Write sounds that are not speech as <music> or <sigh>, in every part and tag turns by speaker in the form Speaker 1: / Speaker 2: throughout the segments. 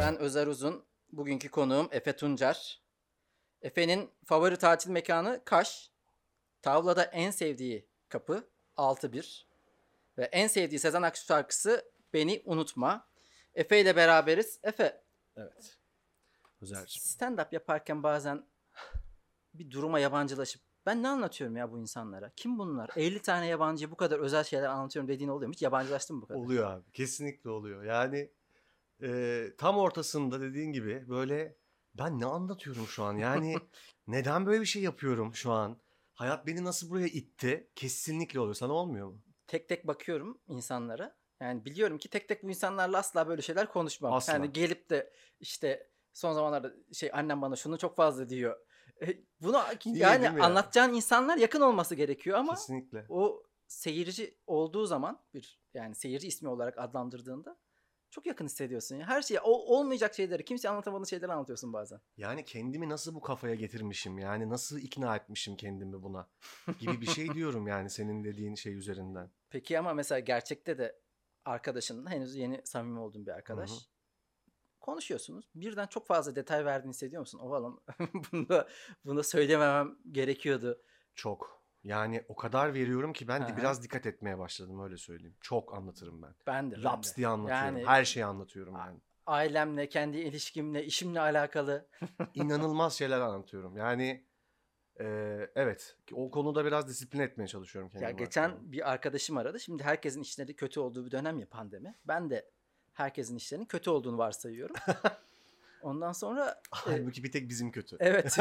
Speaker 1: Ben Özer Uzun. Bugünkü konuğum Efe Tuncer. Efe'nin favori tatil mekanı Kaş. Tavlada en sevdiği kapı 6-1. Ve en sevdiği Sezen Aksu şarkısı Beni Unutma. Efe ile beraberiz. Efe
Speaker 2: Evet. Özer'cim.
Speaker 1: stand-up yaparken bazen bir duruma yabancılaşıp ben ne anlatıyorum ya bu insanlara? Kim bunlar? 50 tane yabancıya bu kadar özel şeyler anlatıyorum dediğin oluyor mu? Hiç yabancılaştın mı bu kadar?
Speaker 2: Oluyor abi. Kesinlikle oluyor. Yani e, tam ortasında dediğin gibi böyle ben ne anlatıyorum şu an? Yani <laughs> neden böyle bir şey yapıyorum şu an? Hayat beni nasıl buraya itti? Kesinlikle oluyor. Sana olmuyor mu?
Speaker 1: tek tek bakıyorum insanlara. Yani biliyorum ki tek tek bu insanlarla asla böyle şeyler konuşmam.
Speaker 2: Asla.
Speaker 1: Yani gelip de işte son zamanlarda şey annem bana şunu çok fazla diyor. E, Bunu
Speaker 2: Niye,
Speaker 1: yani
Speaker 2: ya?
Speaker 1: anlatacağın insanlar yakın olması gerekiyor ama
Speaker 2: Kesinlikle.
Speaker 1: o seyirci olduğu zaman bir yani seyirci ismi olarak adlandırdığında çok yakın hissediyorsun. ya. Her şeyi o olmayacak şeyleri, kimse anlatamadığın şeyleri anlatıyorsun bazen.
Speaker 2: Yani kendimi nasıl bu kafaya getirmişim? Yani nasıl ikna etmişim kendimi buna? Gibi bir şey <laughs> diyorum yani senin dediğin şey üzerinden.
Speaker 1: Peki ama mesela gerçekte de arkadaşın henüz yeni samimi olduğun bir arkadaş.
Speaker 2: Hı hı.
Speaker 1: Konuşuyorsunuz. Birden çok fazla detay verdiğini hissediyor musun? Oğlum <laughs> bunu da, bunu da söylememem gerekiyordu.
Speaker 2: Çok. Yani o kadar veriyorum ki ben de biraz dikkat etmeye başladım öyle söyleyeyim. Çok anlatırım ben.
Speaker 1: Ben de. ben
Speaker 2: Laps
Speaker 1: de.
Speaker 2: diye anlatıyorum.
Speaker 1: Yani-
Speaker 2: Her şeyi anlatıyorum yani.
Speaker 1: Ailemle, kendi ilişkimle, işimle alakalı. <laughs>
Speaker 2: İnanılmaz şeyler anlatıyorum. Yani e, evet o konuda biraz disiplin etmeye çalışıyorum kendimi.
Speaker 1: Ya geçen bir arkadaşım aradı. Şimdi herkesin işleri kötü olduğu bir dönem ya pandemi. Ben de herkesin işlerinin kötü olduğunu varsayıyorum. <laughs> Ondan sonra e,
Speaker 2: Halbuki bir tek bizim kötü.
Speaker 1: Evet.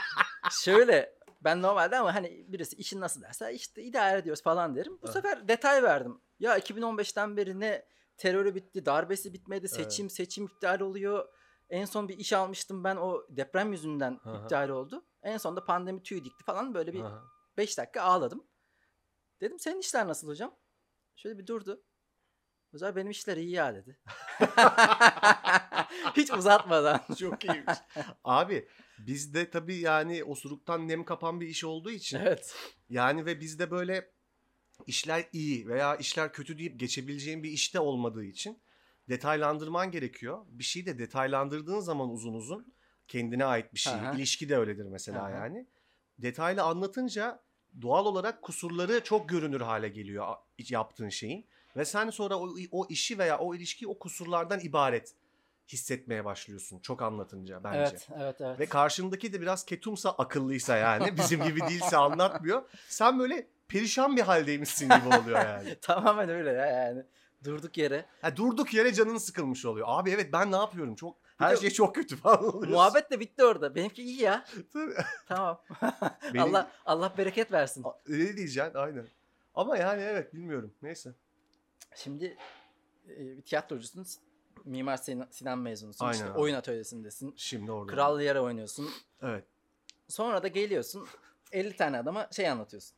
Speaker 1: <laughs> Şöyle ben normalde ama hani birisi işin nasıl derse işte idare ediyoruz falan derim. Bu
Speaker 2: Evet.
Speaker 1: sefer detay verdim. Ya 2015'ten beri ne terörü bitti, darbesi bitmedi,
Speaker 2: Evet.
Speaker 1: seçim seçim iptal oluyor. En son bir iş almıştım ben o deprem yüzünden
Speaker 2: hı.
Speaker 1: iptal oldu. En sonunda pandemi tüy dikti falan böyle bir
Speaker 2: Aha.
Speaker 1: 5 dakika ağladım. Dedim senin işler nasıl hocam? Şöyle bir durdu. Özel benim işler iyi ya dedi. <laughs> <laughs> Hiç uzatmadan.
Speaker 2: Çok iyiymiş. Abi bizde tabii yani osuruktan nem kapan bir iş olduğu için
Speaker 1: Evet.
Speaker 2: yani ve bizde böyle işler iyi veya işler kötü deyip geçebileceğin bir işte olmadığı için detaylandırman gerekiyor. Bir şeyi de detaylandırdığın zaman uzun uzun kendine ait bir şey.
Speaker 1: Aha.
Speaker 2: İlişki de öyledir mesela
Speaker 1: Aha.
Speaker 2: yani. Detaylı anlatınca doğal olarak kusurları çok görünür hale geliyor yaptığın şeyin. Ve sen sonra o, o işi veya o ilişkiyi o kusurlardan ibaret hissetmeye başlıyorsun çok anlatınca bence.
Speaker 1: Evet, evet, evet.
Speaker 2: Ve karşındaki de biraz ketumsa akıllıysa yani <laughs> bizim gibi değilse anlatmıyor. Sen böyle perişan bir haldeymişsin gibi oluyor yani. <laughs>
Speaker 1: Tamamen öyle ya yani. Durduk yere.
Speaker 2: Ha, durduk yere canın sıkılmış oluyor. Abi evet ben ne yapıyorum? Çok her
Speaker 1: de-
Speaker 2: şey çok kötü falan oluyor.
Speaker 1: Muhabbet de bitti orada. Benimki iyi ya. <laughs>
Speaker 2: Tabii.
Speaker 1: Tamam.
Speaker 2: Benim-
Speaker 1: Allah Allah bereket versin.
Speaker 2: Öyle diyeceksin aynen. Ama yani evet bilmiyorum. Neyse.
Speaker 1: Şimdi e, bir tiyatrocusun. Mimar Sinan, mezunusun.
Speaker 2: Aynen
Speaker 1: İşte
Speaker 2: abi.
Speaker 1: oyun atölyesindesin.
Speaker 2: Şimdi orada.
Speaker 1: Kral yere oynuyorsun.
Speaker 2: Evet.
Speaker 1: Sonra da geliyorsun 50 tane adama şey anlatıyorsun.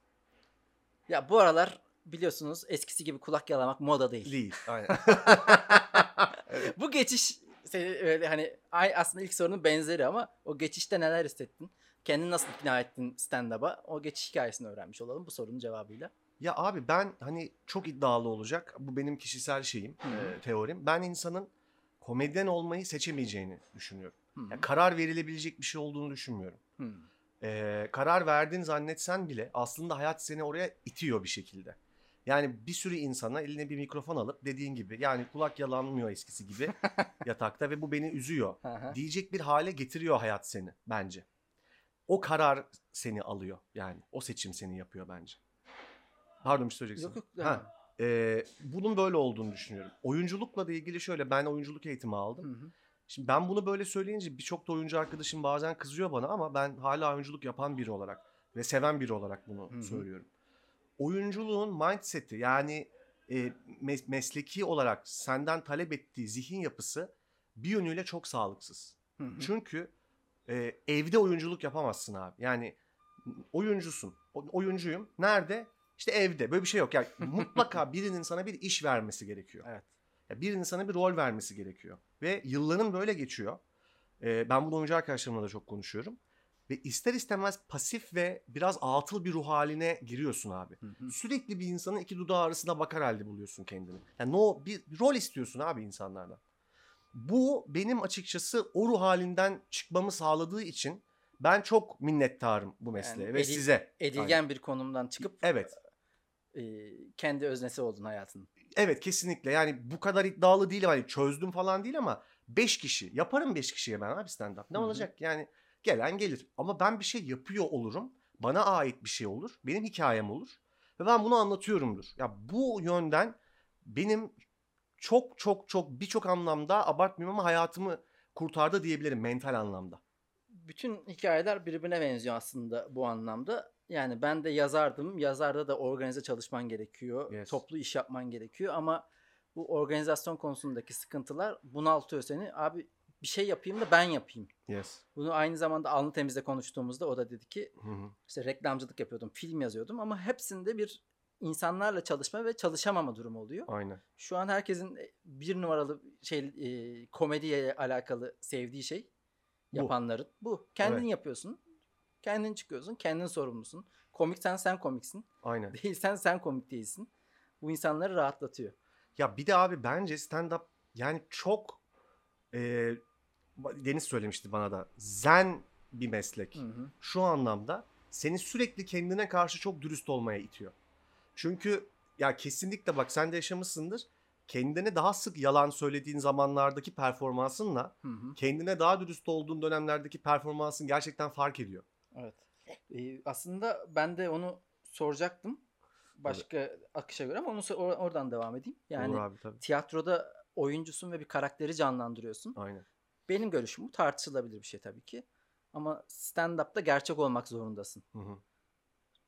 Speaker 1: Ya bu aralar biliyorsunuz eskisi gibi kulak yalamak moda değil.
Speaker 2: Değil. Aynen. <laughs>
Speaker 1: bu geçiş seni öyle hani ay aslında ilk sorunun benzeri ama o geçişte neler hissettin? Kendini nasıl ikna ettin stand-up'a? O geçiş hikayesini öğrenmiş olalım bu sorunun cevabıyla.
Speaker 2: Ya abi ben hani çok iddialı olacak. Bu benim kişisel şeyim, e, teorim. Ben insanın komedyen olmayı seçemeyeceğini düşünüyorum.
Speaker 1: Hı hı.
Speaker 2: Ya karar verilebilecek bir şey olduğunu düşünmüyorum. Ee, karar verdiğini zannetsen bile aslında hayat seni oraya itiyor bir şekilde. Yani bir sürü insana eline bir mikrofon alıp dediğin gibi yani kulak yalanmıyor eskisi gibi <laughs> yatakta ve bu beni üzüyor. Diyecek bir hale getiriyor hayat seni bence. O karar seni alıyor yani. O seçim seni yapıyor bence. Pardon bir şey söyleyeceksin.
Speaker 1: Yok yok.
Speaker 2: Ha,
Speaker 1: Ha.
Speaker 2: e, bunun böyle olduğunu düşünüyorum. Oyunculukla da ilgili şöyle ben oyunculuk eğitimi aldım.
Speaker 1: Hı hı.
Speaker 2: Şimdi ben bunu böyle söyleyince birçok da oyuncu arkadaşım bazen kızıyor bana ama ben hala oyunculuk yapan biri olarak ve seven biri olarak bunu
Speaker 1: Hı hı.
Speaker 2: söylüyorum. Oyunculuğun mindset'i yani e, mes- mesleki olarak senden talep ettiği zihin yapısı bir yönüyle çok sağlıksız.
Speaker 1: Hı hı.
Speaker 2: Çünkü e, evde oyunculuk yapamazsın abi. Yani oyuncusun. O- Oyuncuyum. Nerede? İşte evde. Böyle bir şey yok. Yani <laughs> mutlaka birinin sana bir iş vermesi gerekiyor.
Speaker 1: Evet.
Speaker 2: Ya birinin sana bir rol vermesi gerekiyor. Ve yılların böyle geçiyor. Ee, ben bunu oyuncu arkadaşlarımla da çok konuşuyorum. Ve ister istemez pasif ve biraz atıl bir ruh haline giriyorsun abi.
Speaker 1: Hı hı.
Speaker 2: Sürekli bir insanın iki dudağı arasına bakar halde buluyorsun kendini. Yani no, bir, bir rol istiyorsun abi insanlardan. Bu benim açıkçası o ruh halinden çıkmamı sağladığı için ben çok minnettarım bu mesleğe
Speaker 1: Yani
Speaker 2: ve
Speaker 1: edil-
Speaker 2: size.
Speaker 1: Edilgen bir konumdan çıkıp
Speaker 2: Evet.
Speaker 1: E, kendi öznesi oldun hayatının.
Speaker 2: Evet kesinlikle yani bu kadar iddialı değilim hani çözdüm falan değil ama 5 kişi yaparım 5 kişiye ben abi stand up ne
Speaker 1: Hı hı.
Speaker 2: olacak yani gelen gelir ama ben bir şey yapıyor olurum bana ait bir şey olur benim hikayem olur ve ben bunu anlatıyorumdur. Ya bu yönden benim çok çok çok birçok anlamda abartmıyorum ama hayatımı kurtardı diyebilirim mental anlamda.
Speaker 1: Bütün hikayeler birbirine benziyor aslında bu anlamda. Yani ben de yazardım. Yazarda da organize çalışman gerekiyor.
Speaker 2: Yes.
Speaker 1: Toplu iş yapman gerekiyor ama bu organizasyon konusundaki sıkıntılar bunaltıyor seni. Abi bir şey yapayım da ben yapayım.
Speaker 2: Yes.
Speaker 1: Bunu aynı zamanda Alnı Temiz'le konuştuğumuzda o da dedi ki
Speaker 2: Hı hı.
Speaker 1: işte reklamcılık yapıyordum, film yazıyordum ama hepsinde bir insanlarla çalışma ve çalışamama durumu oluyor.
Speaker 2: Aynen.
Speaker 1: Şu an herkesin e, bir numaralı şey e, komediye alakalı sevdiği şey
Speaker 2: Bu.
Speaker 1: yapanların bu. Kendin
Speaker 2: Evet.
Speaker 1: yapıyorsun. Kendin çıkıyorsun. Kendin sorumlusun. Komiksen sen komiksin.
Speaker 2: Aynen.
Speaker 1: Değilsen sen komik değilsin. Bu insanları rahatlatıyor.
Speaker 2: Ya bir de abi bence stand-up yani çok e, Deniz söylemişti bana da zen bir meslek.
Speaker 1: Hı hı.
Speaker 2: Şu anlamda seni sürekli kendine karşı çok dürüst olmaya itiyor. Çünkü ya kesinlikle bak sen de yaşamışsındır. Kendine daha sık yalan söylediğin zamanlardaki performansınla
Speaker 1: Hı hı.
Speaker 2: kendine daha dürüst olduğun dönemlerdeki performansın gerçekten fark ediyor.
Speaker 1: Evet. Ee, aslında ben de onu soracaktım. Başka akışa göre ama onu or- oradan devam edeyim. Yani
Speaker 2: Olur abi tabii.
Speaker 1: tiyatroda oyuncusun ve bir karakteri canlandırıyorsun.
Speaker 2: Aynen.
Speaker 1: Benim görüşüm bu tartışılabilir bir şey tabii ki. Ama stand-up'ta gerçek olmak zorundasın.
Speaker 2: Hı hı.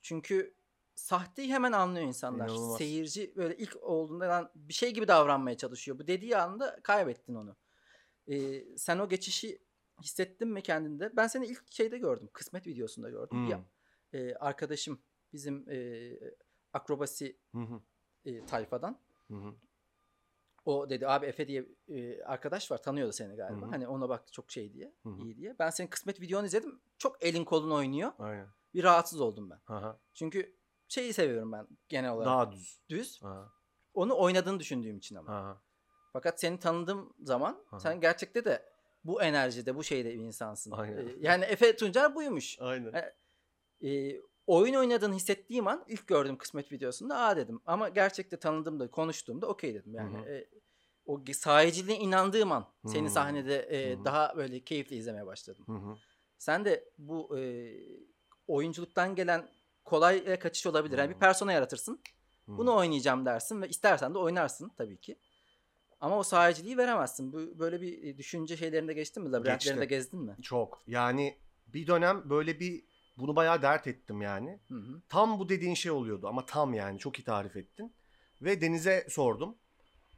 Speaker 1: Çünkü sahteyi hemen anlıyor insanlar.
Speaker 2: İnanılmaz.
Speaker 1: Seyirci böyle ilk olduğunda lan bir şey gibi davranmaya çalışıyor. Bu dediği anda kaybettin onu. Ee, sen o geçişi hissettin mi kendinde? Ben seni ilk şeyde gördüm. Kısmet videosunda gördüm.
Speaker 2: Hmm.
Speaker 1: Bir e, arkadaşım bizim e, akrobasi
Speaker 2: Hı hı.
Speaker 1: e, tayfadan.
Speaker 2: Hı hı.
Speaker 1: O dedi abi Efe diye e, arkadaş var tanıyordu seni galiba.
Speaker 2: Hı hı.
Speaker 1: Hani ona bak çok şey diye,
Speaker 2: Hı hı.
Speaker 1: iyi diye. Ben senin kısmet videonu izledim. Çok elin kolun oynuyor.
Speaker 2: Aynen.
Speaker 1: Bir rahatsız oldum ben.
Speaker 2: Aha.
Speaker 1: Çünkü şeyi seviyorum ben genel olarak.
Speaker 2: Daha düz.
Speaker 1: düz.
Speaker 2: Aha.
Speaker 1: Onu oynadığını düşündüğüm için ama.
Speaker 2: Aha.
Speaker 1: Fakat seni tanıdığım zaman
Speaker 2: Aha.
Speaker 1: sen gerçekte de bu enerjide, bu şeyde bir insansın.
Speaker 2: Aynen.
Speaker 1: Ee, yani Efe Tuncer buymuş.
Speaker 2: Aynen.
Speaker 1: E, Ee, oyun oynadığını hissettiğim an ilk gördüğüm kısmet videosunda aa dedim. Ama gerçekte tanıdığımda, konuştuğumda okey dedim. Yani e, o sahiciliğe inandığım an seni
Speaker 2: Hı.
Speaker 1: sahnede e, daha böyle keyifle izlemeye başladım.
Speaker 2: Hı hı.
Speaker 1: Sen de bu e, oyunculuktan gelen kolay kaçış olabilir. Yani bir persona yaratırsın.
Speaker 2: Hı.
Speaker 1: Bunu oynayacağım dersin ve istersen de oynarsın tabii ki. Ama o sahiciliği veremezsin. Bu böyle bir e, düşünce şeylerinde geçtin mi? Labirentlerinde
Speaker 2: Geçti.
Speaker 1: gezdin mi?
Speaker 2: Çok. Yani bir dönem böyle bir bunu bayağı dert ettim yani.
Speaker 1: Hı hı.
Speaker 2: Tam bu dediğin şey oluyordu ama tam yani çok iyi tarif ettin. Ve Deniz'e sordum.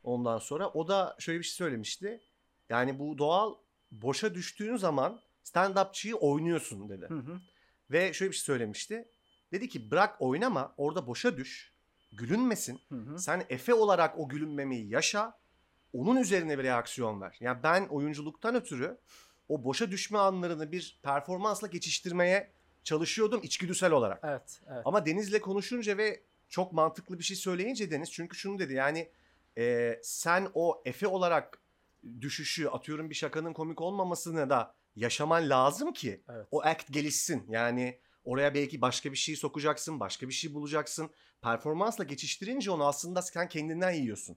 Speaker 2: Ondan sonra o da şöyle bir şey söylemişti. Yani bu doğal boşa düştüğün zaman stand-upçıyı oynuyorsun dedi.
Speaker 1: Hı hı.
Speaker 2: Ve şöyle bir şey söylemişti. Dedi ki bırak oynama orada boşa düş. Gülünmesin.
Speaker 1: Hı hı.
Speaker 2: Sen Efe olarak o gülünmemeyi yaşa. Onun üzerine bir reaksiyon ver. Yani ben oyunculuktan ötürü o boşa düşme anlarını bir performansla geçiştirmeye çalışıyordum içgüdüsel olarak.
Speaker 1: Evet, evet.
Speaker 2: Ama Deniz'le konuşunca ve çok mantıklı bir şey söyleyince Deniz çünkü şunu dedi yani e, sen o Efe olarak düşüşü atıyorum bir şakanın komik olmamasını da yaşaman lazım ki
Speaker 1: evet.
Speaker 2: o act gelişsin. Yani oraya belki başka bir şey sokacaksın, başka bir şey bulacaksın. Performansla geçiştirince onu aslında sen kendinden yiyorsun.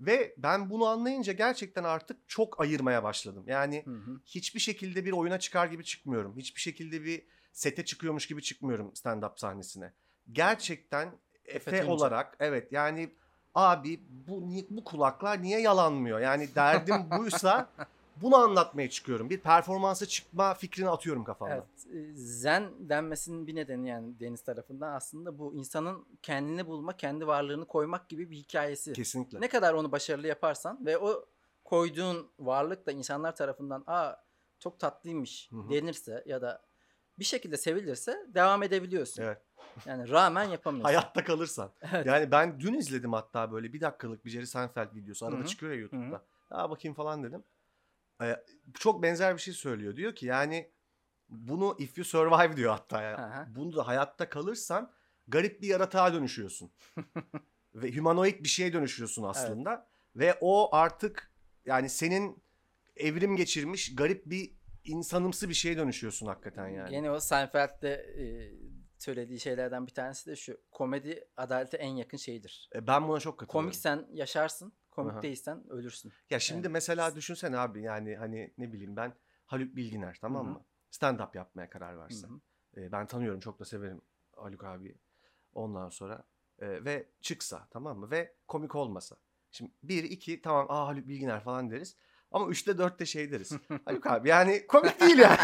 Speaker 2: Ve ben bunu anlayınca gerçekten artık çok ayırmaya başladım. Yani
Speaker 1: Hı hı.
Speaker 2: hiçbir şekilde bir oyuna çıkar gibi çıkmıyorum. Hiçbir şekilde bir sete çıkıyormuş gibi çıkmıyorum stand-up sahnesine. Gerçekten Efe olarak evet yani abi bu bu kulaklar niye yalanmıyor? Yani derdim buysa <laughs> bunu anlatmaya çıkıyorum. Bir performansa çıkma fikrini atıyorum kafamdan.
Speaker 1: Evet. e, Zen denmesinin bir nedeni yani Deniz tarafından aslında bu insanın kendini bulma, kendi varlığını koymak gibi bir hikayesi.
Speaker 2: Kesinlikle.
Speaker 1: Ne kadar onu başarılı yaparsan ve o koyduğun varlık da insanlar tarafından aa çok tatlıymış
Speaker 2: Hı hı.
Speaker 1: denirse ya da bir şekilde sevilirse devam edebiliyorsun.
Speaker 2: Evet.
Speaker 1: Yani rağmen yapamıyorsun. <laughs>
Speaker 2: Hayatta kalırsan. <laughs>
Speaker 1: Evet.
Speaker 2: Yani ben dün izledim hatta böyle bir dakikalık bir Jerry Seinfeld videosu. Arada
Speaker 1: Hı hı.
Speaker 2: çıkıyor ya YouTube'da. Aa bakayım falan dedim. Çok benzer bir şey söylüyor. Diyor ki yani bunu if you survive diyor hatta ya. Bunu da hayatta kalırsan garip bir yaratığa dönüşüyorsun. <laughs> Ve humanoid bir şeye dönüşüyorsun aslında. Ve o artık yani senin evrim geçirmiş garip bir insanımsı bir şeye dönüşüyorsun hakikaten yani.
Speaker 1: Gene o Seinfeld'de e, söylediği şeylerden bir tanesi de şu. Komedi adalete en yakın şeydir.
Speaker 2: E, Ben buna çok katılıyorum.
Speaker 1: Komiksen yaşarsın, komik
Speaker 2: Aha.
Speaker 1: değilsen ölürsün.
Speaker 2: Ya şimdi
Speaker 1: Yani-
Speaker 2: mesela düşünsene abi yani hani ne bileyim ben Haluk Bilginer tamam
Speaker 1: Hı hı.
Speaker 2: mı? Stand up yapmaya karar verse.
Speaker 1: Hı.
Speaker 2: E, ben tanıyorum çok da severim Haluk abi. Ondan sonra e, ve çıksa tamam mı? Ve komik olmasa. Şimdi bir iki tamam aa Haluk Bilginer falan deriz. Ama üçte dörtte şey deriz. <laughs> Haluk abi yani komik değil ya.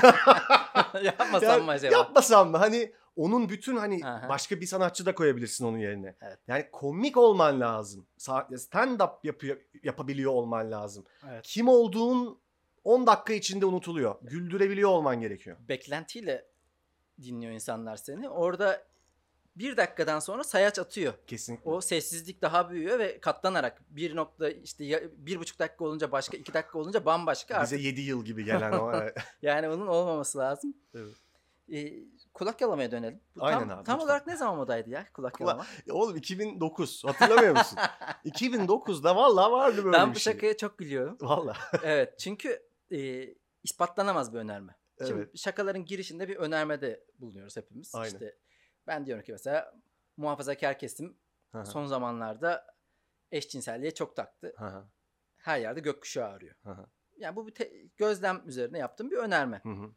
Speaker 1: Yapmasam
Speaker 2: Yani
Speaker 1: mı acaba?
Speaker 2: Yapmasam mı? Hani onun bütün hani
Speaker 1: Aha.
Speaker 2: başka bir sanatçı da koyabilirsin onun yerine.
Speaker 1: Evet.
Speaker 2: Yani komik olman lazım. Stand up yapıyor, yapabiliyor olman lazım.
Speaker 1: Evet.
Speaker 2: Kim olduğun 10 dakika içinde unutuluyor. Güldürebiliyor olman gerekiyor.
Speaker 1: Beklentiyle dinliyor insanlar seni. Orada bir dakikadan sonra sayaç atıyor.
Speaker 2: Kesinlikle.
Speaker 1: O sessizlik daha büyüyor ve katlanarak bir nokta işte bir buçuk dakika olunca başka iki dakika olunca bambaşka
Speaker 2: Bize
Speaker 1: artık.
Speaker 2: 7 yıl gibi gelen o. <laughs>
Speaker 1: Yani onun olmaması lazım.
Speaker 2: Evet.
Speaker 1: Ee, kulak yalamaya dönelim. Bu
Speaker 2: Aynen
Speaker 1: tam,
Speaker 2: abi,
Speaker 1: Tam
Speaker 2: lütfen.
Speaker 1: olarak ne zaman modaydı ya kulak
Speaker 2: Kula-
Speaker 1: yalama?
Speaker 2: Oğlum 2009 hatırlamıyor musun? <laughs> 2009'da vallahi vardı böyle
Speaker 1: ben
Speaker 2: bir
Speaker 1: bu
Speaker 2: şey.
Speaker 1: şakaya çok gülüyorum.
Speaker 2: Vallahi. <laughs>
Speaker 1: evet çünkü e, ispatlanamaz bir önerme. Şimdi
Speaker 2: Evet.
Speaker 1: şakaların girişinde bir önermede bulunuyoruz hepimiz.
Speaker 2: Aynen.
Speaker 1: İşte ben diyorum ki mesela muhafazakar kesim
Speaker 2: hı.
Speaker 1: son zamanlarda eşcinselliğe çok taktı.
Speaker 2: Hı.
Speaker 1: Her yerde gökkuşağı arıyor.
Speaker 2: Hı.
Speaker 1: Yani bu bir te- gözlem üzerine yaptığım bir önerme.
Speaker 2: Hı hı.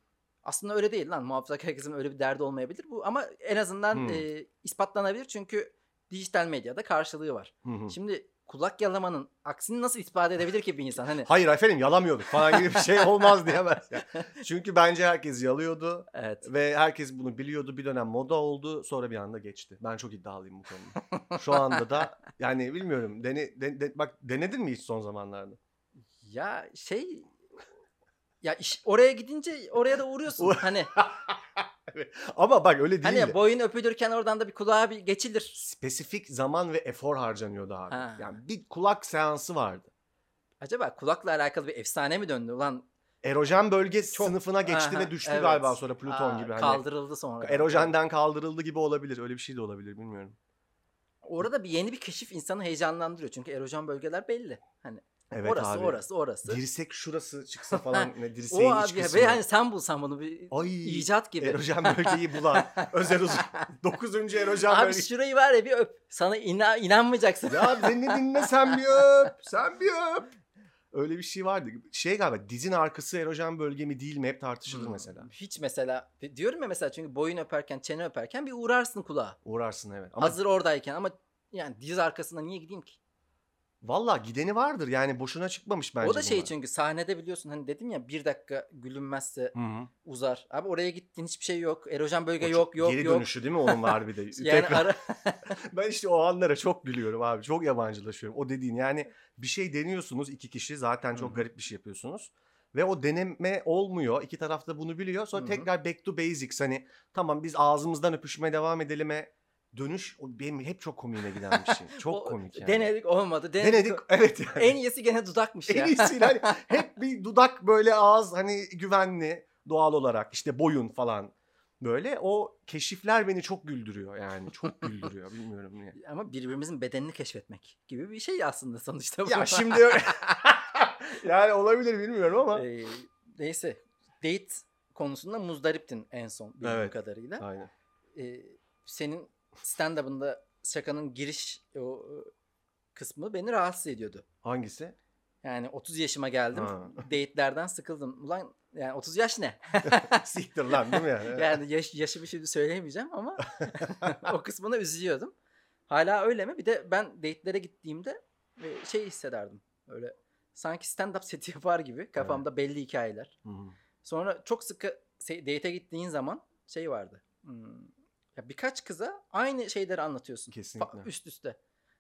Speaker 1: Aslında öyle değil lan. Muhafazakar kesimin öyle bir derdi olmayabilir bu ama en azından
Speaker 2: Hmm.
Speaker 1: e, ispatlanabilir çünkü dijital medyada karşılığı var.
Speaker 2: Hı.
Speaker 1: Şimdi kulak yalamanın aksini nasıl ispat edebilir ki bir insan? Hani
Speaker 2: Hayır efendim yalamıyorduk falan gibi bir şey olmaz diyemez. ya. <laughs> Çünkü bence herkes yalıyordu
Speaker 1: evet.
Speaker 2: ve herkes bunu biliyordu. Bir dönem moda oldu sonra bir anda geçti. Ben çok iddialıyım bu konuda. <laughs> Şu anda da yani bilmiyorum. Dene, de- de- bak denedin mi hiç son zamanlarda?
Speaker 1: Ya şey ya iş, oraya gidince oraya da uğruyorsun. hani <laughs>
Speaker 2: Ama bak öyle değil.
Speaker 1: hani boyun öpülürken oradan da bir kulağa bir geçilir.
Speaker 2: Spesifik zaman ve efor harcanıyordu abi.
Speaker 1: Ha.
Speaker 2: Yani bir kulak seansı vardı.
Speaker 1: Acaba kulakla alakalı bir efsane mi döndü? Ulan
Speaker 2: Erojen bölge
Speaker 1: Çok-
Speaker 2: sınıfına geçti
Speaker 1: Aha,
Speaker 2: ve düştü
Speaker 1: evet.
Speaker 2: galiba sonra Plüton
Speaker 1: aa,
Speaker 2: gibi. Hani
Speaker 1: kaldırıldı sonra.
Speaker 2: erojenden kaldırıldı gibi olabilir. Öyle bir şey de olabilir bilmiyorum.
Speaker 1: Orada bir yeni bir keşif insanı heyecanlandırıyor. Çünkü erojen bölgeler belli. Hani
Speaker 2: Evet
Speaker 1: orası
Speaker 2: abi.
Speaker 1: orası orası.
Speaker 2: Dirsek şurası çıksa <laughs> falan ne dirseğin
Speaker 1: o
Speaker 2: iç
Speaker 1: abi
Speaker 2: kısmı.
Speaker 1: ve hani sen bulsan bunu bir
Speaker 2: Ay,
Speaker 1: icat gibi.
Speaker 2: Erojen bölgeyi bulan <laughs> özel uzun. Dokuzuncu erojen
Speaker 1: Abi
Speaker 2: bölge.
Speaker 1: şurayı var ya bir öp. Sana ina- inanmayacaksın.
Speaker 2: Ya beni dinle sen bir öp. Sen bir öp. Öyle bir şey vardı. Şey galiba dizin arkası erojen bölge mi değil mi hep tartışılır
Speaker 1: Hmm.
Speaker 2: mesela.
Speaker 1: Hiç mesela diyorum ya mesela çünkü boyun öperken çene öperken bir uğrarsın kulağa.
Speaker 2: Uğrarsın evet. Ama
Speaker 1: Hazır oradayken ama yani diz arkasına niye gideyim ki?
Speaker 2: Valla gideni vardır yani boşuna çıkmamış bence
Speaker 1: o da şey
Speaker 2: bunlar.
Speaker 1: çünkü sahnede biliyorsun hani dedim ya bir dakika gülünmezse
Speaker 2: Hı hı.
Speaker 1: uzar. Abi oraya gittin hiçbir şey yok. Erojen bölge
Speaker 2: O
Speaker 1: yok yok
Speaker 2: Geri
Speaker 1: yok.
Speaker 2: dönüşü değil mi onun var bir de. <laughs>
Speaker 1: Yani
Speaker 2: Tekrar-
Speaker 1: ara... <laughs>
Speaker 2: Ben işte o anlara çok gülüyorum abi. Çok yabancılaşıyorum. O dediğin yani bir şey deniyorsunuz iki kişi zaten çok
Speaker 1: Hı hı.
Speaker 2: garip bir şey yapıyorsunuz. Ve o deneme olmuyor. İki taraf da bunu biliyor. Sonra
Speaker 1: Hı hı.
Speaker 2: tekrar back to basics hani tamam biz ağzımızdan öpüşmeye devam edelim'e dönüş benim hep çok komiğime giden bir şey. <laughs> Çok
Speaker 1: O-
Speaker 2: komik yani.
Speaker 1: Denedik olmadı. Denedik.
Speaker 2: Denedik evet yani.
Speaker 1: En iyisi gene dudakmış <laughs> ya.
Speaker 2: En iyisiyle hani <laughs> hep bir dudak böyle ağız hani güvenli doğal olarak işte boyun falan böyle o keşifler beni çok güldürüyor yani çok güldürüyor bilmiyorum niye.
Speaker 1: Ama birbirimizin bedenini keşfetmek gibi bir şey aslında sonuçta bu.
Speaker 2: Ya şimdi yani olabilir bilmiyorum ama.
Speaker 1: Ee, neyse. Date konusunda muzdariptin en son bildiğim
Speaker 2: Evet.
Speaker 1: kadarıyla.
Speaker 2: Aynen.
Speaker 1: Ee, senin stand-up'ında şakanın giriş o e, kısmı beni rahatsız ediyordu.
Speaker 2: Hangisi?
Speaker 1: Yani 30 yaşıma geldim.
Speaker 2: Ha.
Speaker 1: Date'lerden sıkıldım. Ulan yani 30 yaş ne? <laughs>
Speaker 2: Siktir lan değil mi yani? <laughs>
Speaker 1: yani yaş, yaşı bir şey söyleyemeyeceğim ama <laughs> o kısmına üzülüyordum. Hala öyle mi? Bir de ben date'lere gittiğimde e, şey hissederdim. Öyle sanki stand-up seti yapar gibi kafamda belli hikayeler.
Speaker 2: Hı hı.
Speaker 1: Sonra çok sıkı date'e gittiğin zaman şey vardı. Hmm, ya birkaç kıza aynı şeyleri anlatıyorsun. Fa-
Speaker 2: Kesinlikle.
Speaker 1: üst üste.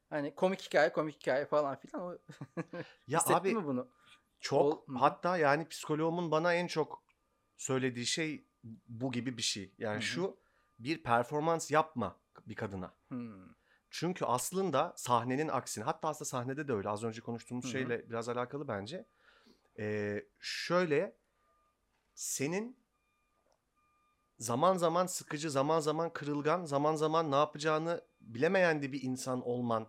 Speaker 1: Hani komik hikaye, komik hikaye falan filan. O, <laughs>
Speaker 2: Ya abi
Speaker 1: mi bunu?
Speaker 2: çok
Speaker 1: Ol-
Speaker 2: hatta yani psikoloğumun bana en çok söylediği şey bu gibi bir şey. Yani
Speaker 1: Hı hı.
Speaker 2: şu bir performans yapma bir kadına.
Speaker 1: Hmm.
Speaker 2: Çünkü aslında sahnenin aksine hatta aslında sahnede de öyle az önce konuştuğumuz
Speaker 1: Hı hı.
Speaker 2: şeyle biraz alakalı bence. Ee, şöyle senin zaman zaman sıkıcı, zaman zaman kırılgan, zaman zaman ne yapacağını bilemeyen de bir insan olman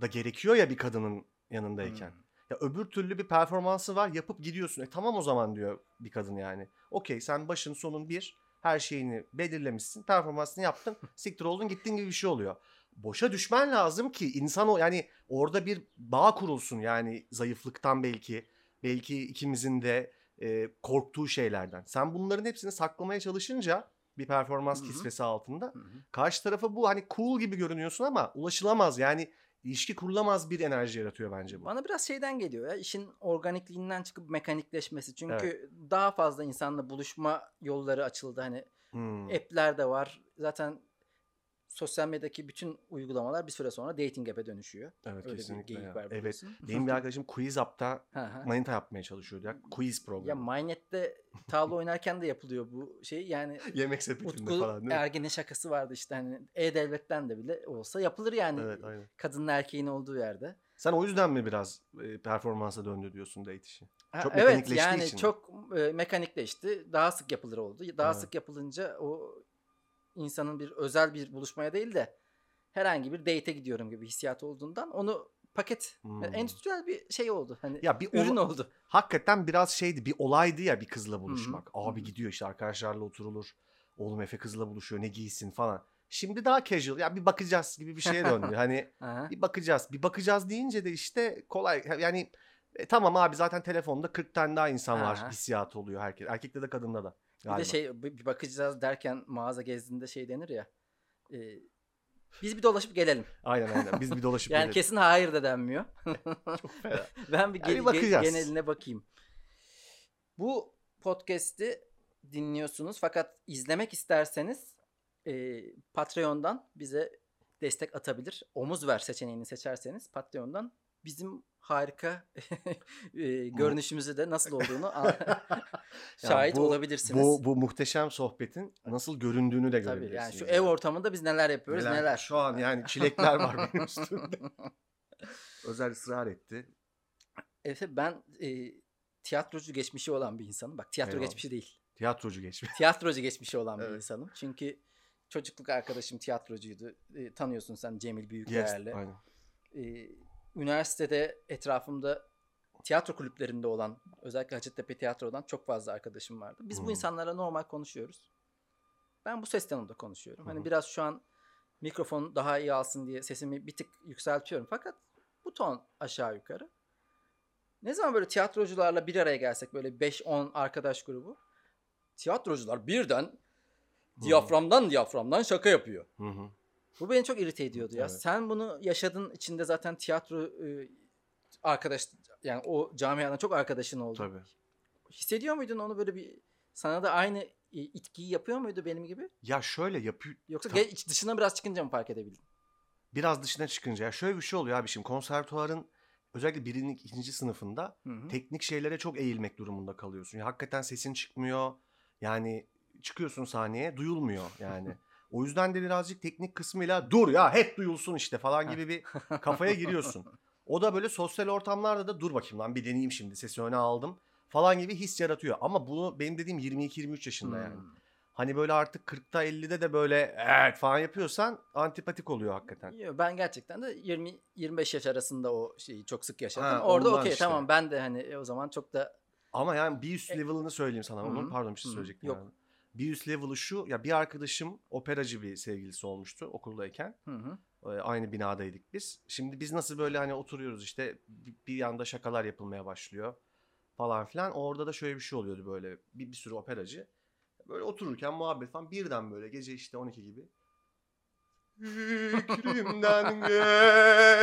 Speaker 2: da gerekiyor ya bir kadının yanındayken.
Speaker 1: Hmm.
Speaker 2: Ya öbür türlü bir performansı var yapıp gidiyorsun. E tamam o zaman diyor bir kadın yani. Okey sen başın sonun bir her şeyini belirlemişsin. Performansını yaptın. <laughs> siktir oldun gittin gibi bir şey oluyor. Boşa düşmen lazım ki insan o yani orada bir bağ kurulsun yani zayıflıktan belki. Belki ikimizin de e, korktuğu şeylerden. Sen bunların hepsini saklamaya çalışınca bir performans
Speaker 1: Hı hı.
Speaker 2: kisvesi altında
Speaker 1: Hı hı.
Speaker 2: karşı tarafa bu hani cool gibi görünüyorsun ama ulaşılamaz yani ilişki kurulamaz bir enerji yaratıyor bence bu.
Speaker 1: Bana biraz şeyden geliyor ya işin organikliğinden çıkıp mekanikleşmesi. Çünkü daha fazla insanla buluşma yolları açıldı. Hani
Speaker 2: Hmm.
Speaker 1: app'ler de var. Zaten sosyal medyadaki bütün uygulamalar bir süre sonra dating app'e dönüşüyor.
Speaker 2: Evet
Speaker 1: Öyle bir
Speaker 2: kesinlikle ya.
Speaker 1: var
Speaker 2: Evet. Benim bir arkadaşım Quiz App'ta manita yapmaya çalışıyordu ya. Quiz
Speaker 1: Ya
Speaker 2: programı.
Speaker 1: MyNet'te tavla oynarken de yapılıyor bu şey. Yani
Speaker 2: Yemek sepetinde
Speaker 1: Utku
Speaker 2: falan değil mi?
Speaker 1: Ergen'in şakası vardı işte hani E-Devlet'ten de bile olsa yapılır yani.
Speaker 2: Evet aynen.
Speaker 1: Kadınla erkeğin olduğu yerde.
Speaker 2: Sen o yüzden mi biraz e, performansa döndü diyorsun date işi?
Speaker 1: Ha,
Speaker 2: Çok
Speaker 1: evet
Speaker 2: mekanikleştiği
Speaker 1: yani
Speaker 2: için
Speaker 1: çok e, mekanikleşti. Daha sık yapılır oldu. Daha
Speaker 2: Evet.
Speaker 1: sık yapılınca o insanın bir özel bir buluşmaya değil de herhangi bir date'e gidiyorum gibi hissiyat olduğundan onu paket
Speaker 2: Hmm.
Speaker 1: yani endüstriyel bir şey oldu. Hani
Speaker 2: Ya bir
Speaker 1: ürün
Speaker 2: ola-
Speaker 1: oldu.
Speaker 2: hakikaten biraz şeydi bir olaydı ya bir kızla buluşmak.
Speaker 1: Hı
Speaker 2: Abi gidiyor işte arkadaşlarla oturulur. Oğlum Efe kızla buluşuyor ne giysin falan. Şimdi daha casual ya bir bakacağız gibi bir şeye döndü. <laughs> hani bir bakacağız. Bir bakacağız deyince de işte kolay yani e, tamam abi zaten telefonda 40 tane daha insan var hissiyatı oluyor herkes. Erkekte de kadında da.
Speaker 1: Bir
Speaker 2: galiba.
Speaker 1: de şey bir bir bakacağız derken mağaza gezdiğinde şey denir ya. e, biz bir dolaşıp gelelim.
Speaker 2: Aynen aynen. Biz bir dolaşıp <laughs>
Speaker 1: Yani
Speaker 2: gelelim.
Speaker 1: kesin hayır da denmiyor. <laughs>
Speaker 2: Çok fena. <laughs>
Speaker 1: ben bir,
Speaker 2: Yani
Speaker 1: ge-
Speaker 2: bakacağız.
Speaker 1: geneline bakayım. Bu podcast'i dinliyorsunuz fakat izlemek isterseniz e, Patreon'dan bize destek atabilir. Omuz ver seçeneğini seçerseniz Patreon'dan bizim harika <laughs> e, görünüşümüzü de nasıl <laughs> olduğunu <laughs> şahit
Speaker 2: bu-
Speaker 1: olabilirsiniz.
Speaker 2: Bu, bu muhteşem sohbetin nasıl göründüğünü de
Speaker 1: Tabii
Speaker 2: görebilirsiniz.
Speaker 1: yani şu
Speaker 2: yani.
Speaker 1: ev ortamında biz neler yapıyoruz neler.
Speaker 2: Şu an yani çilekler var benim üstümde. Özel ısrar etti.
Speaker 1: Efe ben e, tiyatrocu geçmişi olan bir insanım. Bak tiyatro
Speaker 2: Eyvallah.
Speaker 1: geçmişi değil.
Speaker 2: Tiyatrocu geçmiş.
Speaker 1: tiyatrocu geçmişi olan bir
Speaker 2: Evet.
Speaker 1: insanım. Çünkü çocukluk arkadaşım tiyatrocuydu. E, tanıyorsun sen Cemil
Speaker 2: Yes,
Speaker 1: Büyükdeğerli.
Speaker 2: aynen.
Speaker 1: E, üniversitede etrafımda tiyatro kulüplerinde olan özellikle Hacettepe Tiyatro'dan çok fazla arkadaşım vardı. Biz
Speaker 2: Hmm.
Speaker 1: bu insanlarla normal konuşuyoruz. Ben bu ses tonunda konuşuyorum.
Speaker 2: Hı
Speaker 1: Hani biraz şu an mikrofon daha iyi alsın diye sesimi bir tık yükseltiyorum. Fakat bu ton aşağı yukarı. Ne zaman böyle tiyatrocularla bir araya gelsek böyle 5-10 arkadaş grubu. Tiyatrocular birden diyaframdan diyaframdan şaka yapıyor.
Speaker 2: Hı hı.
Speaker 1: Bu beni çok irite ediyordu ya.
Speaker 2: Evet.
Speaker 1: Sen bunu yaşadın içinde zaten tiyatro e, arkadaş yani o camiadan çok arkadaşın oldu.
Speaker 2: Tabii.
Speaker 1: Hissediyor muydun onu böyle bir sana da aynı e, itkiyi yapıyor muydu benim gibi?
Speaker 2: Ya şöyle yapıyor.
Speaker 1: Yoksa
Speaker 2: Ta-
Speaker 1: ge- iç dışına biraz çıkınca mı fark edebildin?
Speaker 2: Biraz dışına çıkınca ya şöyle bir şey oluyor abi şimdi konservatuvarın özellikle birinci, ikinci sınıfında
Speaker 1: Hı hı.
Speaker 2: teknik şeylere çok eğilmek durumunda kalıyorsun. Ya hakikaten sesin çıkmıyor. Yani çıkıyorsun sahneye duyulmuyor yani. <laughs> O yüzden de birazcık teknik kısmıyla dur ya hep duyulsun işte falan gibi bir <laughs> kafaya giriyorsun. O da böyle sosyal ortamlarda da dur bakayım lan bir deneyeyim şimdi sesi öne aldım falan gibi his yaratıyor. Ama bunu benim dediğim 22-23 yaşında yani.
Speaker 1: Hmm.
Speaker 2: Hani böyle artık 40'ta 50'de de böyle evet falan yapıyorsan antipatik oluyor hakikaten.
Speaker 1: Ben gerçekten de 20 25 yaş arasında o şeyi çok sık yaşadım.
Speaker 2: Ha,
Speaker 1: Orada okey
Speaker 2: işte.
Speaker 1: tamam ben de hani e, o zaman çok da
Speaker 2: Ama yani bir üst
Speaker 1: E-
Speaker 2: level'ını söyleyeyim sana
Speaker 1: Hı
Speaker 2: onun.
Speaker 1: hı.
Speaker 2: Pardon bir şey söyleyecektim.
Speaker 1: Yok.
Speaker 2: yani. Bir üst level'ı şu. Ya bir arkadaşım operacı bir sevgilisi olmuştu okuldayken.
Speaker 1: hı hı.
Speaker 2: Ee, Aynı binadaydık biz. Şimdi biz nasıl böyle hani oturuyoruz işte bir- bir yanda şakalar yapılmaya başlıyor falan filan. Orada da şöyle bir şey oluyordu böyle bir, bir sürü operacı. Böyle otururken muhabbet falan birden böyle gece işte 12 gibi. <laughs> Fikrimden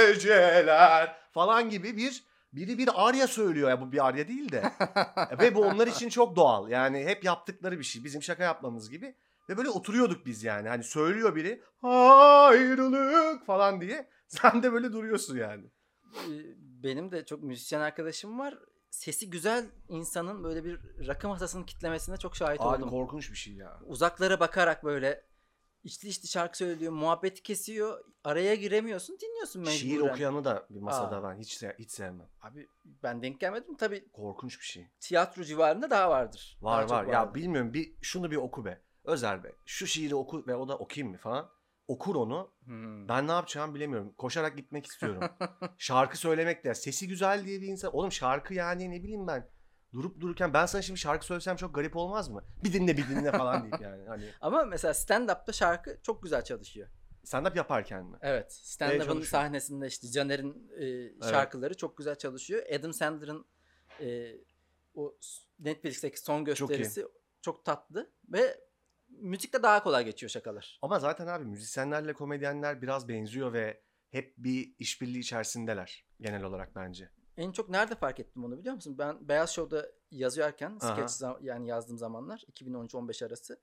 Speaker 2: geceler falan gibi bir biri bir arya söylüyor ya bu bir arya değil de. <laughs> Ve bu onlar için çok doğal. Yani hep yaptıkları bir şey. Bizim şaka yapmamız gibi. Ve böyle oturuyorduk biz yani. Hani söylüyor biri ayrılık falan diye. <laughs> Sen de böyle duruyorsun yani.
Speaker 1: Ee, benim de çok müzisyen arkadaşım var. Sesi güzel insanın böyle bir rakı masasının kitlemesine çok şahit
Speaker 2: Abi
Speaker 1: oldum.
Speaker 2: korkunç bir şey ya.
Speaker 1: Uzaklara bakarak böyle içli içli şarkı söylüyor, muhabbeti kesiyor. Araya giremiyorsun, dinliyorsun mecburen.
Speaker 2: Şiir okuyanı da bir masada
Speaker 1: Aa.
Speaker 2: ben hiç hiç sevmem.
Speaker 1: Abi ben denk gelmedim. Tabii
Speaker 2: Korkunç bir şey.
Speaker 1: tiyatro civarında daha vardır.
Speaker 2: Var
Speaker 1: Daha
Speaker 2: var. Ya
Speaker 1: vardır.
Speaker 2: bilmiyorum bir şunu bir oku be. Özer be. Şu şiiri oku ve o da okuyayım mı falan. okur onu.
Speaker 1: Hmm.
Speaker 2: Ben ne yapacağımı bilemiyorum. Koşarak gitmek istiyorum. <laughs> şarkı söylemek de. Sesi güzel diye bir insan. Oğlum şarkı yani ne bileyim ben. Durup dururken ben sana şimdi şarkı söylesem çok garip olmaz mı? Bir dinle bir dinle falan deyip yani. Hani <laughs>
Speaker 1: Ama mesela stand-up'ta şarkı çok güzel çalışıyor.
Speaker 2: stand up yaparken mi?
Speaker 1: Evet. Stand-up'ın
Speaker 2: çalışıyor.
Speaker 1: sahnesinde işte Caner'in e, şarkıları çok güzel çalışıyor. Adam Sandler'ın e, o Netflix'teki son gösterisi çok, tatlı ve müzikte daha kolay geçiyor şakalar.
Speaker 2: Ama zaten abi müzisyenlerle komedyenler biraz benziyor ve hep bir işbirliği içerisindeler genel olarak bence.
Speaker 1: En çok nerede fark ettim onu biliyor musun? Ben Beyaz Show'da yazıyorken
Speaker 2: Aha.
Speaker 1: zam- yani yazdığım zamanlar 2013-15 arası.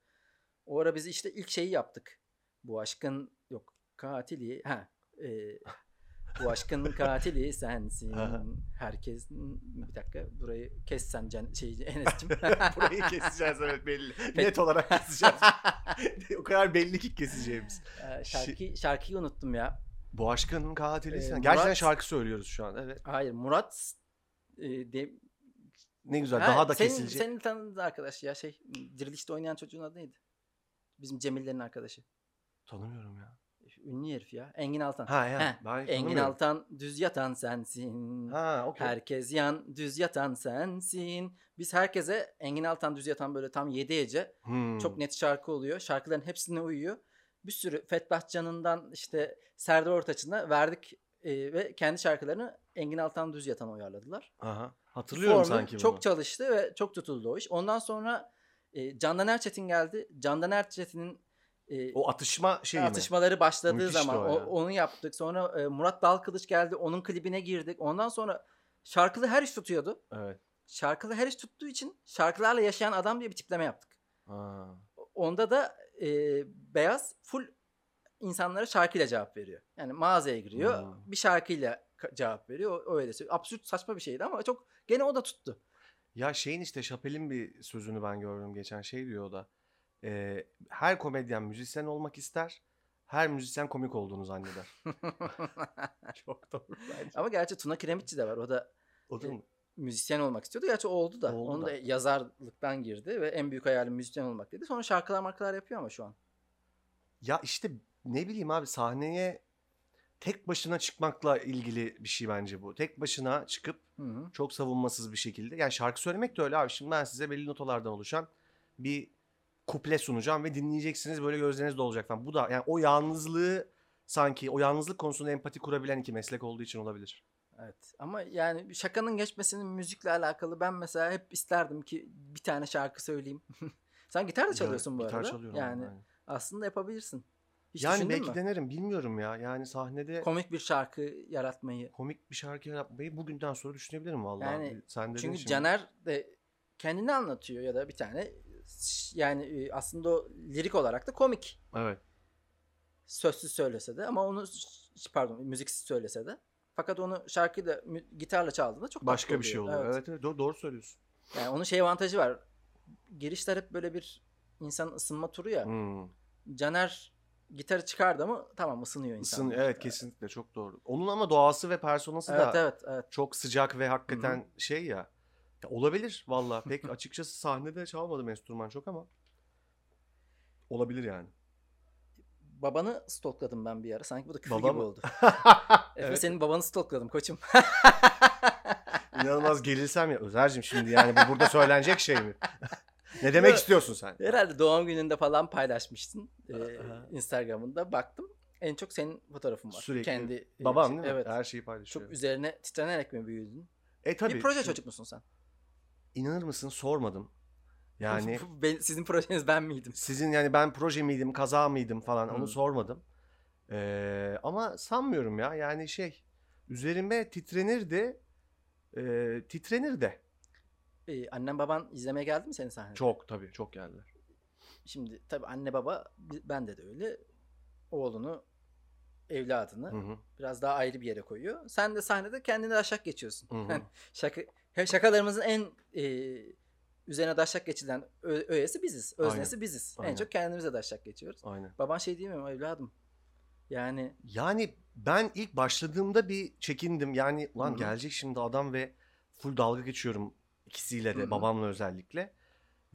Speaker 1: O ara biz işte ilk şeyi yaptık. Bu aşkın yok katili ha e, bu aşkın <laughs> katili sensin.
Speaker 2: Aha.
Speaker 1: Herkes bir dakika burayı kes sen Can, şey <laughs> Enes'cim.
Speaker 2: Burayı keseceğiz evet belli. Net olarak keseceğiz. <laughs> o kadar belli ki keseceğimiz.
Speaker 1: Ee, şarkı, şarkıyı unuttum ya.
Speaker 2: Bu aşkın katili
Speaker 1: Ee,
Speaker 2: sen. Gerçekten
Speaker 1: Murat-
Speaker 2: şarkı söylüyoruz şu an. Evet.
Speaker 1: Hayır Murat e, de,
Speaker 2: Ne güzel.
Speaker 1: Ha,
Speaker 2: daha da
Speaker 1: senin,
Speaker 2: kesilecek.
Speaker 1: Senin tanıdığın arkadaş ya şey Diriliş'te oynayan çocuğun adı neydi? Bizim Cemil'lerin arkadaşı.
Speaker 2: Tanımıyorum ya.
Speaker 1: Ünlü herif ya. Engin Altan.
Speaker 2: Ha ya.
Speaker 1: Heh,
Speaker 2: Ben
Speaker 1: Engin. Altan düz yatan sensin.
Speaker 2: Ha okey.
Speaker 1: Herkes yan düz yatan sensin. Biz herkese Engin Altan düz yatan böyle tam 7 hece
Speaker 2: Hmm.
Speaker 1: çok net şarkı oluyor. Şarkıların hepsine uyuyor. Bir sürü Fethullah Can'ından işte Serdar Ortaç'ına verdik e, ve kendi şarkılarını Engin Altan düz yatan uyarladılar.
Speaker 2: Aha. Hatırlıyorum
Speaker 1: Formül
Speaker 2: sanki bunu.
Speaker 1: çok çalıştı ve çok tutuldu o iş. Ondan sonra e, Candan Erçetin geldi. Candan Erçetin'in e,
Speaker 2: O atışma şeyi mi?
Speaker 1: atışmaları başladığı
Speaker 2: Müthişti
Speaker 1: zaman
Speaker 2: o
Speaker 1: o-
Speaker 2: ya.
Speaker 1: onu yaptık. Sonra e, Murat Dalkılıç geldi. Onun klibine girdik. Ondan sonra şarkılı her iş tutuyordu.
Speaker 2: Evet.
Speaker 1: Şarkılı her iş tuttuğu için şarkılarla yaşayan adam diye bir tipleme yaptık.
Speaker 2: Ha.
Speaker 1: Onda da e, Beyaz full insanlara şarkıyla cevap veriyor. Yani mağazaya giriyor.
Speaker 2: Hmm.
Speaker 1: Bir şarkıyla cevap veriyor. O, öyle söylüyor. Absürt saçma bir şeydi ama çok gene o da tuttu.
Speaker 2: Ya şeyin işte Chappelle'in bir sözünü ben gördüm geçen şey diyor o da. Ee, her komedyen müzisyen olmak ister. Her müzisyen komik olduğunu zanneder. <laughs> <laughs> Çok doğru bence.
Speaker 1: ama gerçi Tuna Kiremitçi de var. O da
Speaker 2: O da mı?
Speaker 1: Müzisyen olmak istiyordu. Gerçi o oldu da.
Speaker 2: Oldu
Speaker 1: Onu
Speaker 2: da.
Speaker 1: da yazarlıktan girdi ve en büyük hayalim müzisyen olmak dedi. Sonra şarkılar markalar yapıyor ama şu an.
Speaker 2: Ya işte ne bileyim abi sahneye tek başına çıkmakla ilgili bir şey bence bu. Tek başına çıkıp
Speaker 1: Hı hı.
Speaker 2: çok savunmasız bir şekilde. Yani şarkı söylemek de öyle abi. Şimdi ben size belli notalardan oluşan bir kuple sunacağım ve dinleyeceksiniz böyle gözleriniz dolacak falan. Bu da yani o yalnızlığı sanki o yalnızlık konusunda empati kurabilen iki meslek olduğu için olabilir.
Speaker 1: Evet. Ama yani şakanın geçmesinin müzikle alakalı ben mesela hep isterdim ki bir tane şarkı söyleyeyim. <laughs> Sen gitar da çalıyorsun bu
Speaker 2: Gitar
Speaker 1: arada.
Speaker 2: çalıyorum
Speaker 1: yani
Speaker 2: aynen.
Speaker 1: aslında yapabilirsin. Hiç
Speaker 2: yani belki
Speaker 1: mü?
Speaker 2: denerim bilmiyorum ya. Yani sahnede
Speaker 1: Komik bir şarkı yaratmayı.
Speaker 2: komik bir şarkı yapmayı bugünden sonra düşünebilirim vallahi.
Speaker 1: Yani
Speaker 2: Sen
Speaker 1: Çünkü
Speaker 2: şimdi.
Speaker 1: Caner de kendini anlatıyor ya da bir tane yani e, aslında o lirik olarak da komik.
Speaker 2: Evet.
Speaker 1: Sözsüz söylese de ama onu pardon müziksiz söylese de. Fakat onu şarkıyla gitarla çaldığında çok
Speaker 2: Başka bir şey oluyor. Evet evet, doğru, doğru söylüyorsun.
Speaker 1: Yani onun şey avantajı var. Girişler hep böyle bir insanın ısınma turu ya.
Speaker 2: Hmm.
Speaker 1: Caner gitarı çıkardı ama tamam ısınıyor insan.
Speaker 2: Isın, evet kesinlikle çok doğru. Onun ama doğası ve personası
Speaker 1: Evet
Speaker 2: da
Speaker 1: evet evet.
Speaker 2: çok sıcak ve hakikaten şey ya. Ya olabilir valla. Pek <laughs> açıkçası sahnede çalmadım enstrüman çok ama. Olabilir yani.
Speaker 1: Babanı stalkladım ben bir ara. Sanki bu da küfür
Speaker 2: Baba
Speaker 1: gibi
Speaker 2: mı?
Speaker 1: oldu. <laughs> Efe
Speaker 2: Evet.
Speaker 1: senin babanı stalkladım koçum. <laughs>
Speaker 2: İnanılmaz gerilsem ya. Özer'cim şimdi yani bu burada söylenecek şey mi? <laughs> ne demek
Speaker 1: Yok.
Speaker 2: istiyorsun sen?
Speaker 1: Herhalde doğum gününde falan paylaşmıştın. Ee. Instagram'ında baktım. En çok senin fotoğrafın var.
Speaker 2: Sürekli.
Speaker 1: Kendi e,
Speaker 2: Babam
Speaker 1: şey-
Speaker 2: değil mi?
Speaker 1: Evet.
Speaker 2: Her şeyi paylaşıyor.
Speaker 1: Çok üzerine titrenerek mi büyüdün?
Speaker 2: E tabii.
Speaker 1: bir proje
Speaker 2: şu-
Speaker 1: çocuk musun sen?
Speaker 2: İnanır mısın sormadım. Yani
Speaker 1: Ben- sizin projeniz ben miydim?
Speaker 2: sizin yani ben proje miydim, kaza mıydım falan onu sormadım. Ee, ama sanmıyorum ya. Yani şey üzerime titrenirdi. E, titrenir de.
Speaker 1: Ee, annen baban izlemeye geldi mi senin sahnede?
Speaker 2: Çok tabii çok geldiler.
Speaker 1: Şimdi tabii anne baba bi- bende de öyle. Oğlunu, evladını
Speaker 2: Hı hı.
Speaker 1: biraz daha ayrı bir yere koyuyor. Sen de sahnede kendine daşak geçiyorsun.
Speaker 2: Hı hı. <laughs>
Speaker 1: Şaka, şakalarımızın en e, üzerine daşak geçilen ö- öğesi biziz. Öznesi biziz.
Speaker 2: Aynen.
Speaker 1: En çok kendimize daşak geçiyoruz.
Speaker 2: Aynen.
Speaker 1: Baban şey diyemiyor mu evladım? Yani
Speaker 2: Yani ben ilk başladığımda bir çekindim. Yani ulan
Speaker 1: Hı hı.
Speaker 2: gelecek şimdi adam ve full dalga geçiyorum ikisiyle de
Speaker 1: Hı hı.
Speaker 2: babamla özellikle.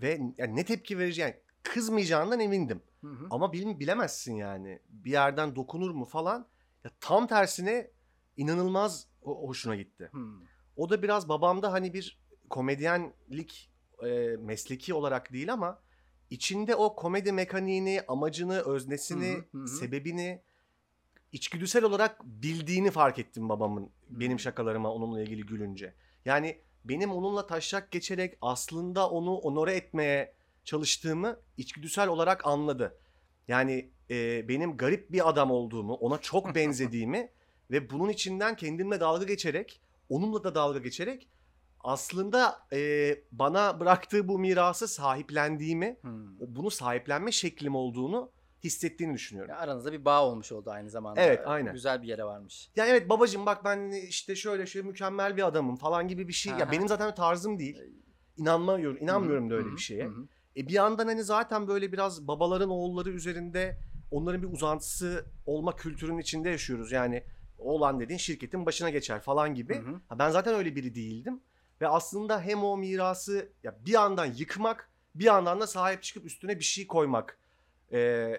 Speaker 2: Ve yani ne tepki vereceğim? kızmayacağından emindim.
Speaker 1: Hı hı.
Speaker 2: Ama bil, bilemezsin yani. Bir yerden dokunur mu falan. Ya tam tersine inanılmaz hoşuna gitti.
Speaker 1: Hı.
Speaker 2: O da biraz babamda hani bir komedyenlik e, mesleki olarak değil ama içinde o komedi mekaniğini, amacını, öznesini,
Speaker 1: Hı hı, hı
Speaker 2: sebebini içgüdüsel olarak bildiğini fark ettim babamın benim şakalarıma onunla ilgili gülünce. Yani benim onunla taşak geçerek aslında onu onore etmeye çalıştığımı içgüdüsel olarak anladı. Yani e, benim garip bir adam olduğumu, ona çok <laughs> benzediğimi ve bunun içinden kendimle dalga geçerek, onunla da dalga geçerek aslında e, bana bıraktığı bu mirası sahiplendiğimi,
Speaker 1: Hı.
Speaker 2: bunu sahiplenme şeklim olduğunu hissettiğini düşünüyorum.
Speaker 1: Ya aranızda bir bağ olmuş oldu aynı zamanda.
Speaker 2: Evet, aynen.
Speaker 1: Güzel bir yere varmış.
Speaker 2: Ya evet babacığım bak ben işte şöyle şöyle mükemmel bir adamım falan gibi bir şey.
Speaker 1: Aha.
Speaker 2: Ya benim zaten tarzım değil. İnanmıyorum, inanmıyorum da öyle bir şeye. E bir yandan hani zaten böyle biraz babaların oğulları üzerinde onların bir uzantısı olma kültürünün içinde yaşıyoruz. Yani oğlan dediğin şirketin başına geçer falan gibi. Ha, Ben zaten öyle biri değildim. Ve aslında hem o mirası ya bir yandan yıkmak bir yandan da sahip çıkıp üstüne bir şey koymak e,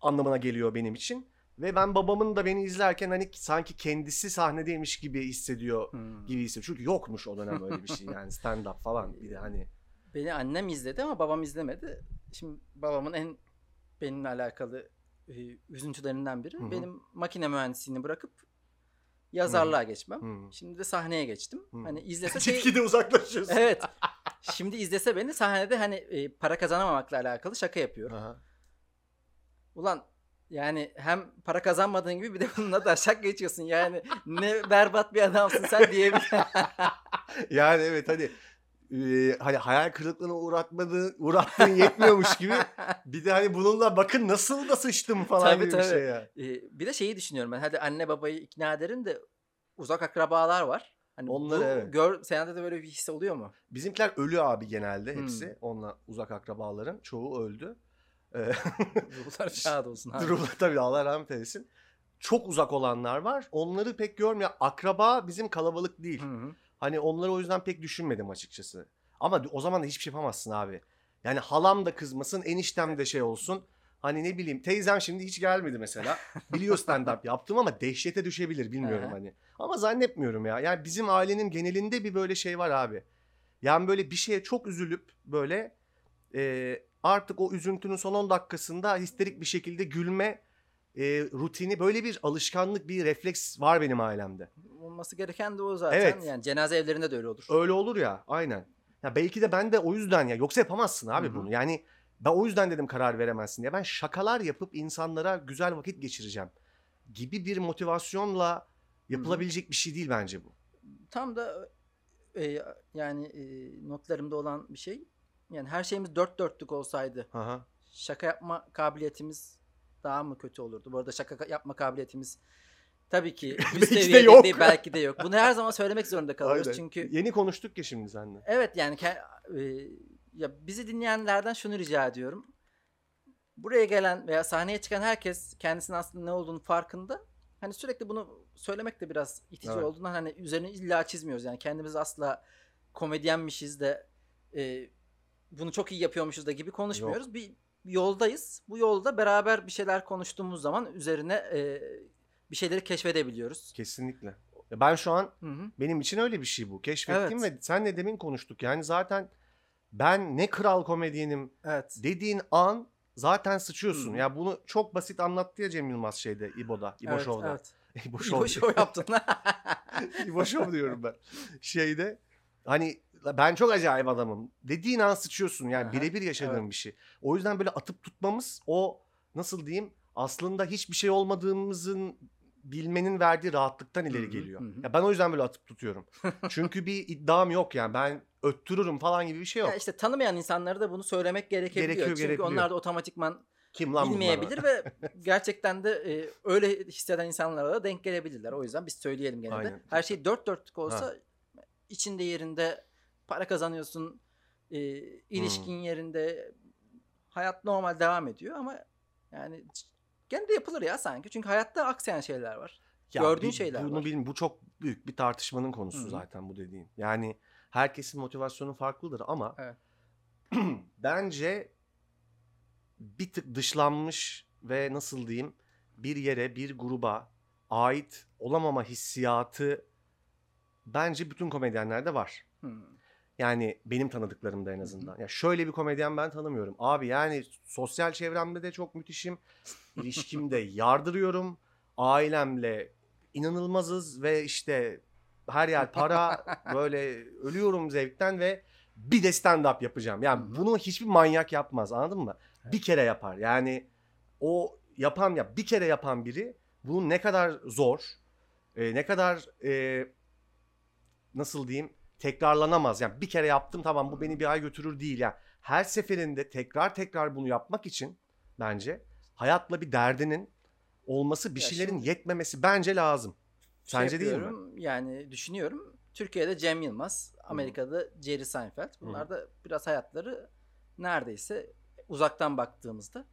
Speaker 2: anlamına geliyor benim için. Ve ben babamın da beni izlerken hani sanki kendisi sahnedeymiş gibi hissediyor
Speaker 1: Hı.
Speaker 2: gibi hissediyor. Çünkü yokmuş o dönem öyle bir şey <laughs> yani stand up falan bir de hani.
Speaker 1: Beni annem izledi ama babam izlemedi. Şimdi babamın en benimle alakalı e, üzüntülerinden biri
Speaker 2: Hı hı.
Speaker 1: benim makine mühendisliğini bırakıp yazarlığa geçmem.
Speaker 2: Hı.
Speaker 1: Şimdi de sahneye geçtim.
Speaker 2: Hı.
Speaker 1: Hani izlese <laughs> şey...
Speaker 2: Gitgide uzaklaşıyorsun.
Speaker 1: evet. <laughs> Şimdi izlese beni sahnede hani e, para kazanamamakla alakalı şaka yapıyor.
Speaker 2: Aha.
Speaker 1: Ulan yani hem para kazanmadığın gibi bir de bununla da şak geçiyorsun. Yani ne berbat bir adamsın sen diyebilir. <laughs>
Speaker 2: Yani evet hani e, hani hayal kırıklığına uğratmadığı, uğrattığın yetmiyormuş gibi <laughs> bir de hani bununla bakın nasıl da sıçtım falan
Speaker 1: Tabii,
Speaker 2: gibi bir
Speaker 1: tabii.
Speaker 2: şey ya.
Speaker 1: Ee, bir de şeyi düşünüyorum ben. Hadi anne babayı ikna ederim de uzak akrabalar var. Hani
Speaker 2: Onları
Speaker 1: bu,
Speaker 2: evet.
Speaker 1: Gör, sende de böyle bir his oluyor mu?
Speaker 2: Bizimkiler ölü abi genelde
Speaker 1: Hmm.
Speaker 2: hepsi. Onunla uzak akrabaların çoğu öldü. <laughs>
Speaker 1: Ruhlar şad olsun. <laughs> abi.
Speaker 2: Durumda tabii Allah rahmet eylesin. Çok uzak olanlar var. Onları pek görmüyor. Akraba bizim kalabalık değil.
Speaker 1: Hı hı.
Speaker 2: Hani onları o yüzden pek düşünmedim açıkçası. Ama o zaman da hiçbir şey yapamazsın abi. Yani halam da kızmasın, eniştem de şey olsun. Hani ne bileyim teyzem şimdi hiç gelmedi mesela. Biliyor stand up yaptım ama dehşete düşebilir bilmiyorum
Speaker 1: Aha.
Speaker 2: hani. Ama zannetmiyorum ya. Yani bizim ailenin genelinde bir böyle şey var abi. Yani böyle bir şeye çok üzülüp böyle e, artık o üzüntünün son 10 dakikasında histerik bir şekilde gülme e, rutini böyle bir alışkanlık bir refleks var benim ailemde.
Speaker 1: Olması gereken de o zaten.
Speaker 2: Evet.
Speaker 1: Yani cenaze evlerinde de öyle olur.
Speaker 2: Öyle olur ya aynen. Ya belki de ben de o yüzden ya yoksa yapamazsın abi
Speaker 1: Hı hı.
Speaker 2: bunu. Yani ben o yüzden dedim karar veremezsin diye. Ben şakalar yapıp insanlara güzel vakit geçireceğim gibi bir motivasyonla yapılabilecek bir şey değil bence bu.
Speaker 1: Tam da e, yani e, notlarımda olan bir şey. Yani her şeyimiz dört dörtlük olsaydı
Speaker 2: Aha.
Speaker 1: şaka yapma kabiliyetimiz daha mı kötü olurdu? Bu arada şaka yapma kabiliyetimiz tabii ki <laughs>
Speaker 2: Belki
Speaker 1: üst
Speaker 2: de
Speaker 1: seviyede
Speaker 2: yok.
Speaker 1: değil, belki de yok. Bunu her zaman söylemek zorunda kalıyoruz
Speaker 2: Aynen.
Speaker 1: çünkü
Speaker 2: Yeni konuştuk ya şimdi seninle.
Speaker 1: evet yani e, ya bizi dinleyenlerden şunu rica ediyorum. Buraya gelen veya sahneye çıkan herkes kendisinin aslında ne olduğunu farkında. Hani sürekli bunu söylemek de biraz itici
Speaker 2: Evet.
Speaker 1: olduğundan hani üzerine illa çizmiyoruz. Yani kendimiz asla komedyenmişiz de e, bunu çok iyi yapıyormuşuz da gibi konuşmuyoruz. Bir yoldayız. Bu yolda beraber bir şeyler konuştuğumuz zaman üzerine e, bir şeyleri keşfedebiliyoruz.
Speaker 2: Kesinlikle. Ya Ben şu an
Speaker 1: Hı hı.
Speaker 2: benim için öyle bir şey bu. Keşfettim
Speaker 1: Evet.
Speaker 2: ve senle demin konuştuk. Yani zaten ben ne kral komedyenim
Speaker 1: Evet.
Speaker 2: dediğin an zaten sıçıyorsun.
Speaker 1: Hı.
Speaker 2: Ya bunu çok basit anlattı ya Cem Yılmaz şeyde İbo'da, İbo
Speaker 1: evet,
Speaker 2: Show'da.
Speaker 1: evet. <laughs>
Speaker 2: İbo Show
Speaker 1: hoş o yaptın. <laughs>
Speaker 2: İbo Show diyorum ben. <laughs> Şeyde hani ben çok acayip adamım. Dediğin an sıçıyorsun yani birebir yaşadığın
Speaker 1: evet.
Speaker 2: bir şey. O yüzden böyle atıp tutmamız o nasıl diyeyim aslında hiçbir şey olmadığımızın bilmenin verdiği rahatlıktan ileri geliyor.
Speaker 1: hı hı.
Speaker 2: Ya ben o yüzden böyle atıp tutuyorum. <laughs> Çünkü bir iddiam yok yani ben öttürürüm falan gibi bir şey yok.
Speaker 1: Ya işte tanımayan insanlara da bunu söylemek gerekebiliyor.
Speaker 2: Gerekiyor,
Speaker 1: Çünkü
Speaker 2: gerebiliyor.
Speaker 1: onlar da otomatikman
Speaker 2: Kim lan
Speaker 1: bilmeyebilir ve <laughs> gerçekten de e, öyle hisseden insanlara da denk gelebilirler. O yüzden biz söyleyelim gene de.
Speaker 2: Aynen.
Speaker 1: Her şey dört dörtlük olsa içinde yerinde para kazanıyorsun, e, ilişkin yerinde hayat normal devam ediyor ama yani gene de yapılır ya sanki. Çünkü hayatta aksayan şeyler var.
Speaker 2: Ya
Speaker 1: Gördüğün
Speaker 2: bi-
Speaker 1: şeyler
Speaker 2: bunu
Speaker 1: var.
Speaker 2: bilmiyorum. Bu çok büyük bir tartışmanın konusu
Speaker 1: hı.
Speaker 2: zaten bu dediğin. Yani herkesin motivasyonu farklıdır ama
Speaker 1: Evet. <clears throat>
Speaker 2: bence bir tık dışlanmış ve nasıl diyeyim bir yere bir gruba ait olamama hissiyatı bence bütün komedyenlerde var.
Speaker 1: Hmm.
Speaker 2: Yani benim tanıdıklarımda en azından. Ya şöyle bir komedyen ben tanımıyorum. Abi yani sosyal çevremde de çok müthişim. İlişkimde <laughs> yardırıyorum. Ailemle inanılmazız ve işte her yer para böyle ölüyorum zevkten ve bir de stand up yapacağım. Yani bunu hiçbir manyak yapmaz anladın mı? Bir kere yapar. Yani o yapan ya bir kere yapan biri bunun ne kadar zor, e, ne kadar e, nasıl diyeyim tekrarlanamaz. Yani bir kere yaptım tamam bu beni bir ay götürür değil. Yani her seferinde tekrar tekrar bunu yapmak için bence hayatla bir derdinin olması bir
Speaker 1: Ya
Speaker 2: şeylerin
Speaker 1: şimdi-
Speaker 2: yetmemesi bence lazım.
Speaker 1: Şey
Speaker 2: Sence değil mi?
Speaker 1: Yani düşünüyorum. Türkiye'de Cem Yılmaz, Amerika'da Jerry Seinfeld. Bunlar da biraz hayatları neredeyse uzaktan baktığımızda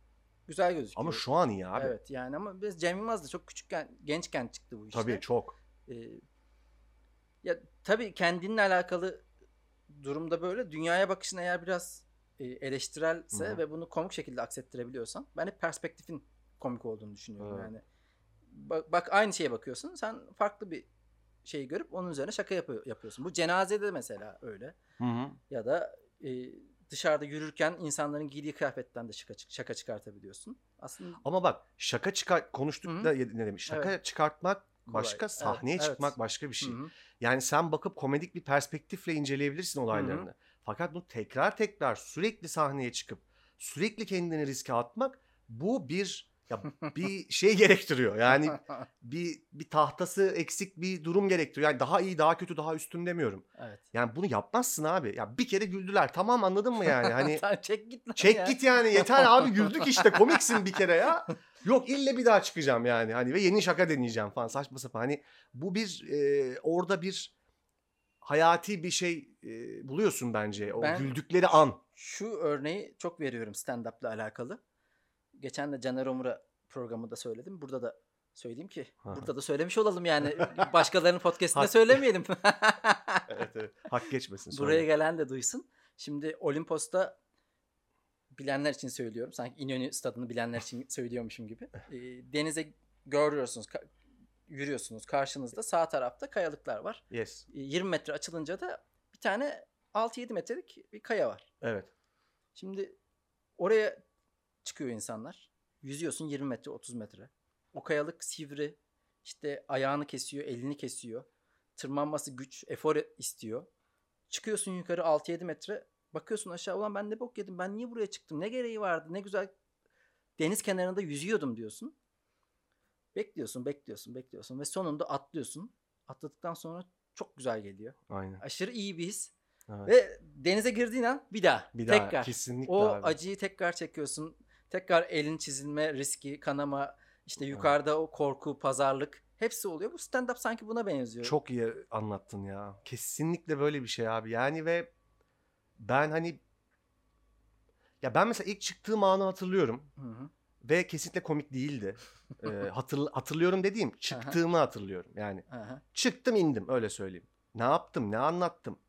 Speaker 1: güzel gözüküyor.
Speaker 2: Ama şu an iyi abi.
Speaker 1: Evet yani ama biz Cem Yılmaz da çok küçükken, gençken çıktı bu işte.
Speaker 2: Tabii çok.
Speaker 1: Ee, ya tabii kendinle alakalı durumda böyle dünyaya bakışın eğer biraz e, eleştirelse
Speaker 2: Hı hı.
Speaker 1: ve bunu komik şekilde aksettirebiliyorsan ben hep perspektifin komik olduğunu düşünüyorum
Speaker 2: Evet.
Speaker 1: yani. Bak, bak aynı şeye bakıyorsun sen farklı bir şeyi görüp onun üzerine şaka yapıyor, yapıyorsun. Bu cenazede mesela öyle
Speaker 2: Hı hı.
Speaker 1: ya da e, dışarıda yürürken insanların giydiği kıyafetten de şaka, şaka çıkartabiliyorsun. Aslında
Speaker 2: Ama bak şaka çıkar konuştuk
Speaker 1: Hı hı.
Speaker 2: da ne demiş? Şaka çıkartmak başka,
Speaker 1: Evet,
Speaker 2: sahneye
Speaker 1: evet.
Speaker 2: çıkmak başka bir şey.
Speaker 1: Hı hı.
Speaker 2: Yani sen bakıp komedik bir perspektifle inceleyebilirsin olaylarını. Fakat bu tekrar tekrar sürekli sahneye çıkıp sürekli kendini riske atmak bu bir ya bir şey gerektiriyor. Yani <laughs> bir bir tahtası eksik bir durum gerektiriyor. Yani daha iyi, daha kötü, daha üstün demiyorum.
Speaker 1: evet.
Speaker 2: Yani bunu yapmazsın abi. Ya bir kere güldüler. Tamam anladın mı yani? Hani <laughs>
Speaker 1: çek git lan
Speaker 2: çek
Speaker 1: ya.
Speaker 2: git yani yeter abi güldük işte komiksin bir kere ya. Yok ille bir daha çıkacağım yani. Hani ve yeni şaka deneyeceğim falan saçma sapan. Hani bu bir e, orada bir hayati bir şey e, buluyorsun bence. O
Speaker 1: Ben-
Speaker 2: güldükleri an.
Speaker 1: Şu örneği çok veriyorum stand-up'la alakalı. Geçen de Caner Omur'a programında söyledim. Burada da söyleyeyim ki
Speaker 2: hı.
Speaker 1: burada da söylemiş olalım yani. <laughs> Başkalarının podcast'inde söylemeyelim. <laughs>
Speaker 2: Evet, evet. Hak geçmesin sonra.
Speaker 1: Buraya gelen de duysun. Şimdi Olimpos'ta bilenler için söylüyorum. Sanki İnönü stadını bilenler için <laughs> söylüyormuşum gibi. Ee, denize görüyorsunuz, ka- yürüyorsunuz. Karşınızda sağ tarafta kayalıklar var.
Speaker 2: Yes.
Speaker 1: Ee, 20 metre açılınca da bir tane 6-7 metrelik bir kaya var.
Speaker 2: Evet.
Speaker 1: Şimdi oraya çıkıyor insanlar. Yüzüyorsun 20 metre 30 metre. O kayalık sivri. İşte ayağını kesiyor, elini kesiyor. Tırmanması güç, efor istiyor. Çıkıyorsun yukarı 6-7 metre. Bakıyorsun aşağı ulan ben ne bok yedim ben niye buraya çıktım ne gereği vardı ne güzel deniz kenarında yüzüyordum diyorsun. Bekliyorsun bekliyorsun bekliyorsun ve sonunda atlıyorsun. Atladıktan sonra çok güzel geliyor.
Speaker 2: Aynen.
Speaker 1: Aşırı iyi bir his.
Speaker 2: Evet.
Speaker 1: Ve denize girdiğin an bir daha.
Speaker 2: bir daha
Speaker 1: tekrar.
Speaker 2: kesinlikle
Speaker 1: O
Speaker 2: abi.
Speaker 1: acıyı tekrar çekiyorsun. Tekrar elin çizilme riski, kanama, işte yukarıda o korku, pazarlık hepsi oluyor. Bu stand-up sanki buna benziyor.
Speaker 2: Çok iyi anlattın ya. Kesinlikle böyle bir şey abi. Yani ve ben hani ya ben mesela ilk çıktığım anı hatırlıyorum
Speaker 1: Hı hı.
Speaker 2: ve kesinlikle komik değildi. <laughs> Ee, hatır, hatırlıyorum dediğim çıktığımı hatırlıyorum. Yani
Speaker 1: Aha.
Speaker 2: çıktım indim öyle söyleyeyim. Ne yaptım ne anlattım.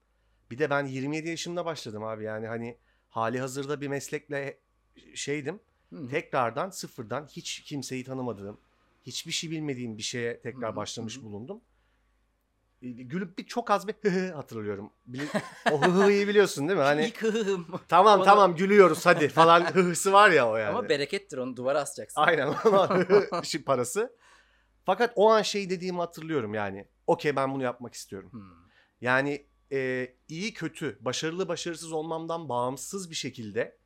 Speaker 2: Bir de ben 27 yaşımda başladım abi yani hani hali hazırda bir meslekle şeydim.
Speaker 1: Hı.
Speaker 2: Tekrardan sıfırdan hiç kimseyi tanımadığım, hiçbir şey bilmediğim bir şeye tekrar
Speaker 1: Hı
Speaker 2: başlamış
Speaker 1: hı
Speaker 2: bulundum. E, Gülüp bir çok az bir hı hı hatırlıyorum. O hı hı'yı biliyorsun değil mi? Hani
Speaker 1: İlk hıhım.
Speaker 2: tamam
Speaker 1: Onu-
Speaker 2: tamam gülüyoruz hadi falan <laughs> hı hısı var ya o yani.
Speaker 1: Ama berekettir onu duvara asacaksın.
Speaker 2: Aynen <laughs> işi parası. Fakat o an şey dediğimi hatırlıyorum yani. Okey ben bunu yapmak istiyorum.
Speaker 1: Hı.
Speaker 2: Yani e, iyi kötü, başarılı başarısız olmamdan bağımsız bir şekilde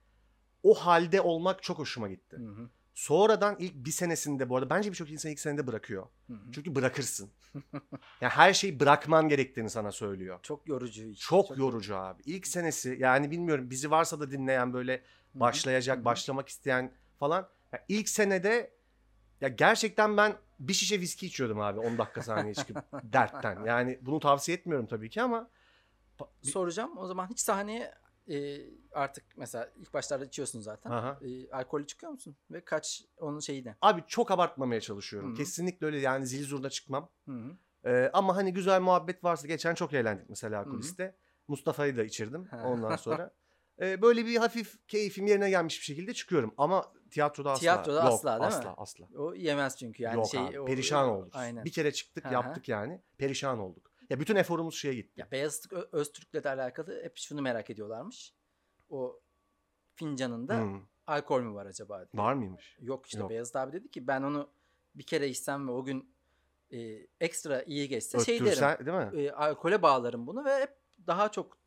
Speaker 2: o halde olmak çok hoşuma gitti.
Speaker 1: Hı hı.
Speaker 2: Sonradan ilk bir senesinde bu arada bence birçok insan ilk senede bırakıyor.
Speaker 1: Hı hı.
Speaker 2: Çünkü bırakırsın. <laughs> yani her şeyi bırakman gerektiğini sana söylüyor.
Speaker 1: Çok yorucu iş.
Speaker 2: Çok, yorucu abi. İlk senesi yani bilmiyorum bizi varsa da dinleyen böyle
Speaker 1: Hı hı.
Speaker 2: başlayacak,
Speaker 1: Hı hı.
Speaker 2: başlamak isteyen falan. Ya ilk senede ya gerçekten ben bir şişe viski içiyordum abi 10 dakika sahneye çıkıp <laughs> dertten. Yani bunu tavsiye etmiyorum tabii ki ama
Speaker 1: Soracağım o zaman hiç sahneye e, artık mesela ilk başlarda içiyorsun zaten.
Speaker 2: Aha.
Speaker 1: E, alkollü çıkıyor musun? Ve kaç onun şeyi ne?
Speaker 2: abi çok abartmamaya çalışıyorum.
Speaker 1: Hı hı.
Speaker 2: Kesinlikle öyle yani zil zurna çıkmam. Ee, ama hani güzel muhabbet varsa geçen çok eğlendik mesela
Speaker 1: hı.
Speaker 2: kuliste. Mustafa'yı da içirdim
Speaker 1: Ha.
Speaker 2: ondan <laughs> sonra. e, böyle bir hafif keyfim yerine gelmiş bir şekilde çıkıyorum. Ama tiyatroda asla.
Speaker 1: Tiyatroda
Speaker 2: Yok,
Speaker 1: asla değil mi?
Speaker 2: asla, Asla
Speaker 1: O yemez çünkü yani
Speaker 2: Yok
Speaker 1: şey
Speaker 2: abi,
Speaker 1: o-
Speaker 2: perişan olduk.
Speaker 1: Aynen.
Speaker 2: Bir kere çıktık
Speaker 1: hı.
Speaker 2: yaptık yani. Perişan olduk. Ya bütün eforumuz şeye gitti.
Speaker 1: Ya Beyazıt Ö- Öztürk'le de alakalı hep şunu merak ediyorlarmış. O fincanında
Speaker 2: Hmm.
Speaker 1: alkol mü var acaba diye.
Speaker 2: Var mıymış?
Speaker 1: Yok işte
Speaker 2: Yok.
Speaker 1: Beyazıt abi dedi ki ben onu bir kere içsem ve o gün e, ekstra iyi geçse şey derim.
Speaker 2: Öttürsen değil mi?
Speaker 1: E, alkole bağlarım bunu ve hep daha çok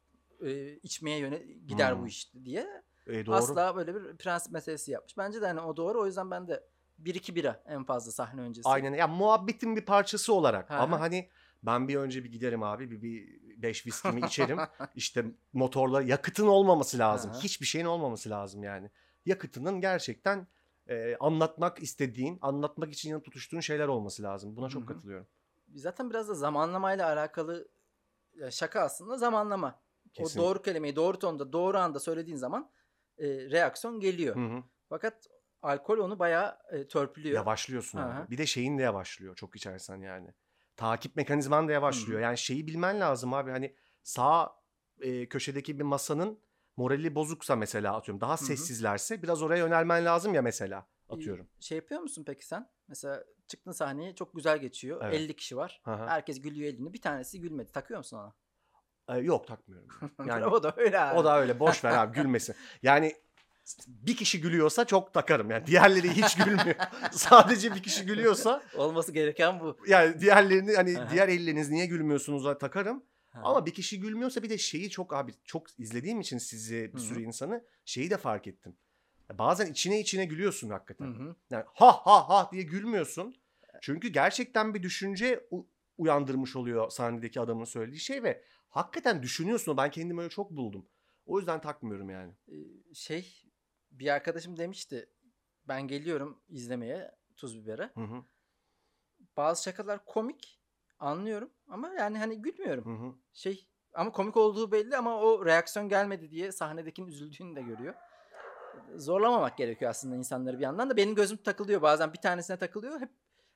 Speaker 1: e, içmeye yöne gider
Speaker 2: Hmm.
Speaker 1: bu iş diye.
Speaker 2: E, doğru.
Speaker 1: Asla böyle bir prensip meselesi yapmış. Bence de hani o doğru. O yüzden ben de 1-2 bira en fazla sahne öncesi.
Speaker 2: Aynen. Ya muhabbetin bir parçası olarak.
Speaker 1: Hı
Speaker 2: Ama hani ben bir önce bir giderim abi. Bir, bir beş viskimi <laughs> içerim. işte motorla yakıtın olmaması lazım.
Speaker 1: Hı.
Speaker 2: Hiçbir şeyin olmaması lazım yani. Yakıtının gerçekten e, anlatmak istediğin, anlatmak için yanıp tutuştuğun şeyler olması lazım. Buna çok
Speaker 1: Hı hı.
Speaker 2: katılıyorum.
Speaker 1: Zaten biraz da zamanlamayla alakalı ya şaka aslında zamanlama.
Speaker 2: Kesin.
Speaker 1: O doğru kelimeyi doğru tonda doğru anda söylediğin zaman e, reaksiyon geliyor.
Speaker 2: Hı hı.
Speaker 1: Fakat alkol onu bayağı e, törpülüyor.
Speaker 2: Yavaşlıyorsun abi. Bir de şeyin de yavaşlıyor çok içersen yani. Takip mekanizman da yavaşlıyor.
Speaker 1: Hı.
Speaker 2: Yani şeyi bilmen lazım abi. Hani sağ e, köşedeki bir masanın morali bozuksa mesela atıyorum. Daha sessizlerse biraz oraya yönelmen lazım ya mesela atıyorum.
Speaker 1: Şey yapıyor musun peki sen? Mesela çıktın sahneye çok güzel geçiyor.
Speaker 2: Evet.
Speaker 1: 50 kişi var.
Speaker 2: Hı.
Speaker 1: Herkes gülüyor elini. Bir tanesi gülmedi. Takıyor musun ona?
Speaker 2: E, yok takmıyorum. <laughs> Yani
Speaker 1: o da öyle abi.
Speaker 2: o da öyle boş ver abi gülmesin. <laughs> Yani bir kişi gülüyorsa çok takarım. Yani diğerleri hiç gülmüyor. <laughs> Sadece bir kişi gülüyorsa
Speaker 1: Olması gereken bu.
Speaker 2: yani diğerlerini hani
Speaker 1: Aha.
Speaker 2: diğer elleriniz niye gülmüyorsunuz'a takarım.
Speaker 1: Ha.
Speaker 2: Ama bir kişi gülmüyorsa bir de şeyi çok abi çok izlediğim için sizi bir sürü
Speaker 1: hı.
Speaker 2: insanı şeyi de fark ettim. Bazen içine içine gülüyorsun hakikaten.
Speaker 1: Hı hı.
Speaker 2: Yani ha ha ha diye gülmüyorsun. Çünkü gerçekten bir düşünce u- uyandırmış oluyor sahnedeki adamın söylediği şey ve hakikaten düşünüyorsun. Ben kendimi öyle çok buldum. O yüzden takmıyorum yani.
Speaker 1: Ee, şey bir arkadaşım demişti ben geliyorum izlemeye tuz bibere.
Speaker 2: Hı hı.
Speaker 1: Bazı şakalar komik anlıyorum ama yani hani gülmüyorum.
Speaker 2: Hı hı.
Speaker 1: Şey ama komik olduğu belli ama o reaksiyon gelmedi diye sahnedekinin üzüldüğünü de görüyor. Zorlamamak gerekiyor aslında insanları bir yandan da benim gözüm takılıyor bazen bir tanesine takılıyor hep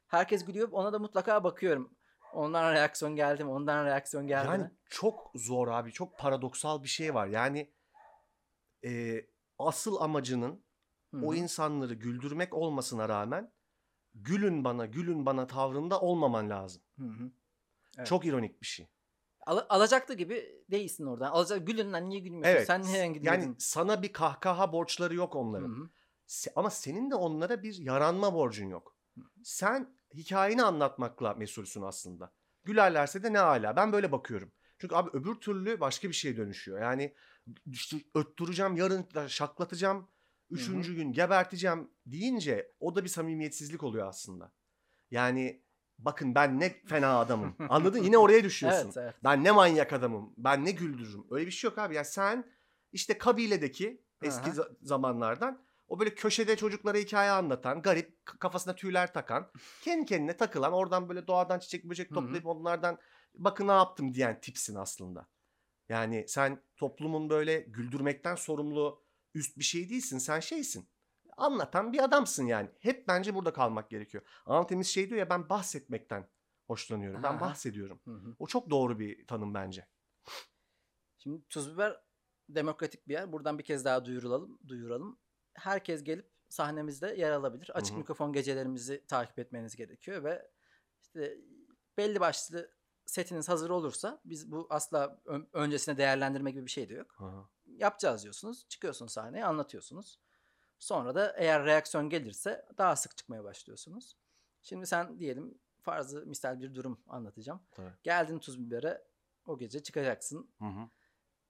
Speaker 1: herkes gülüyor ona da mutlaka bakıyorum. Ondan reaksiyon geldi mi? Ondan reaksiyon geldi
Speaker 2: Yani
Speaker 1: mi?
Speaker 2: çok zor abi. Çok paradoksal bir şey var. Yani e, asıl amacının
Speaker 1: Hı
Speaker 2: o insanları güldürmek olmasına rağmen gülün bana gülün bana tavrında olmaman lazım.
Speaker 1: Evet.
Speaker 2: Çok ironik bir şey.
Speaker 1: Al- alacaklı gibi değilsin oradan. Alacak gülün lan niye gülmüyorsun?
Speaker 2: Evet.
Speaker 1: Sen neden gülmedin?
Speaker 2: Yani sana bir kahkaha borçları yok onların. Se- Ama senin de onlara bir yaranma borcun yok. Sen hikayeni anlatmakla mesulsün aslında. Gülerlerse de ne hala. Ben böyle bakıyorum. Çünkü abi öbür türlü başka bir şeye dönüşüyor. Yani işte öttüreceğim, yarın şaklatacağım, üçüncü gün geberteceğim deyince o da bir samimiyetsizlik oluyor aslında. Yani bakın ben ne fena adamım. <laughs> Anladın? Yine oraya düşüyorsun.
Speaker 1: Evet, evet.
Speaker 2: Ben ne manyak adamım. Ben ne güldürürüm. Öyle bir şey yok abi. Yani sen işte kabiledeki eski
Speaker 1: Aha.
Speaker 2: za- zamanlardan o böyle köşede çocuklara hikaye anlatan, garip kafasına tüyler takan, kendi kendine takılan, oradan böyle doğadan çiçek böcek toplayıp onlardan bakın ne yaptım diyen tipsin aslında. Yani sen toplumun böyle güldürmekten sorumlu üst bir şey değilsin. Sen şeysin. Anlatan bir adamsın yani. Hep bence burada kalmak gerekiyor. Anlatemiz şey diyor ya ben bahsetmekten hoşlanıyorum. Ben
Speaker 1: Aha.
Speaker 2: bahsediyorum.
Speaker 1: Hı hı.
Speaker 2: O çok doğru bir tanım bence.
Speaker 1: Şimdi tuz biber demokratik bir yer. Buradan bir kez daha duyuralım. duyuralım. Herkes gelip sahnemizde yer alabilir. Açık
Speaker 2: hı.
Speaker 1: mikrofon gecelerimizi takip etmeniz gerekiyor ve işte belli başlı setiniz hazır olursa biz bu asla ön- öncesine değerlendirme gibi bir şey de yok.
Speaker 2: Aha.
Speaker 1: Yapacağız diyorsunuz. Çıkıyorsunuz sahneye anlatıyorsunuz. Sonra da eğer reaksiyon gelirse daha sık çıkmaya başlıyorsunuz. Şimdi sen diyelim farzı misal bir durum anlatacağım.
Speaker 2: Tabii.
Speaker 1: Geldin tuz bibere o gece çıkacaksın.
Speaker 2: Hı hı.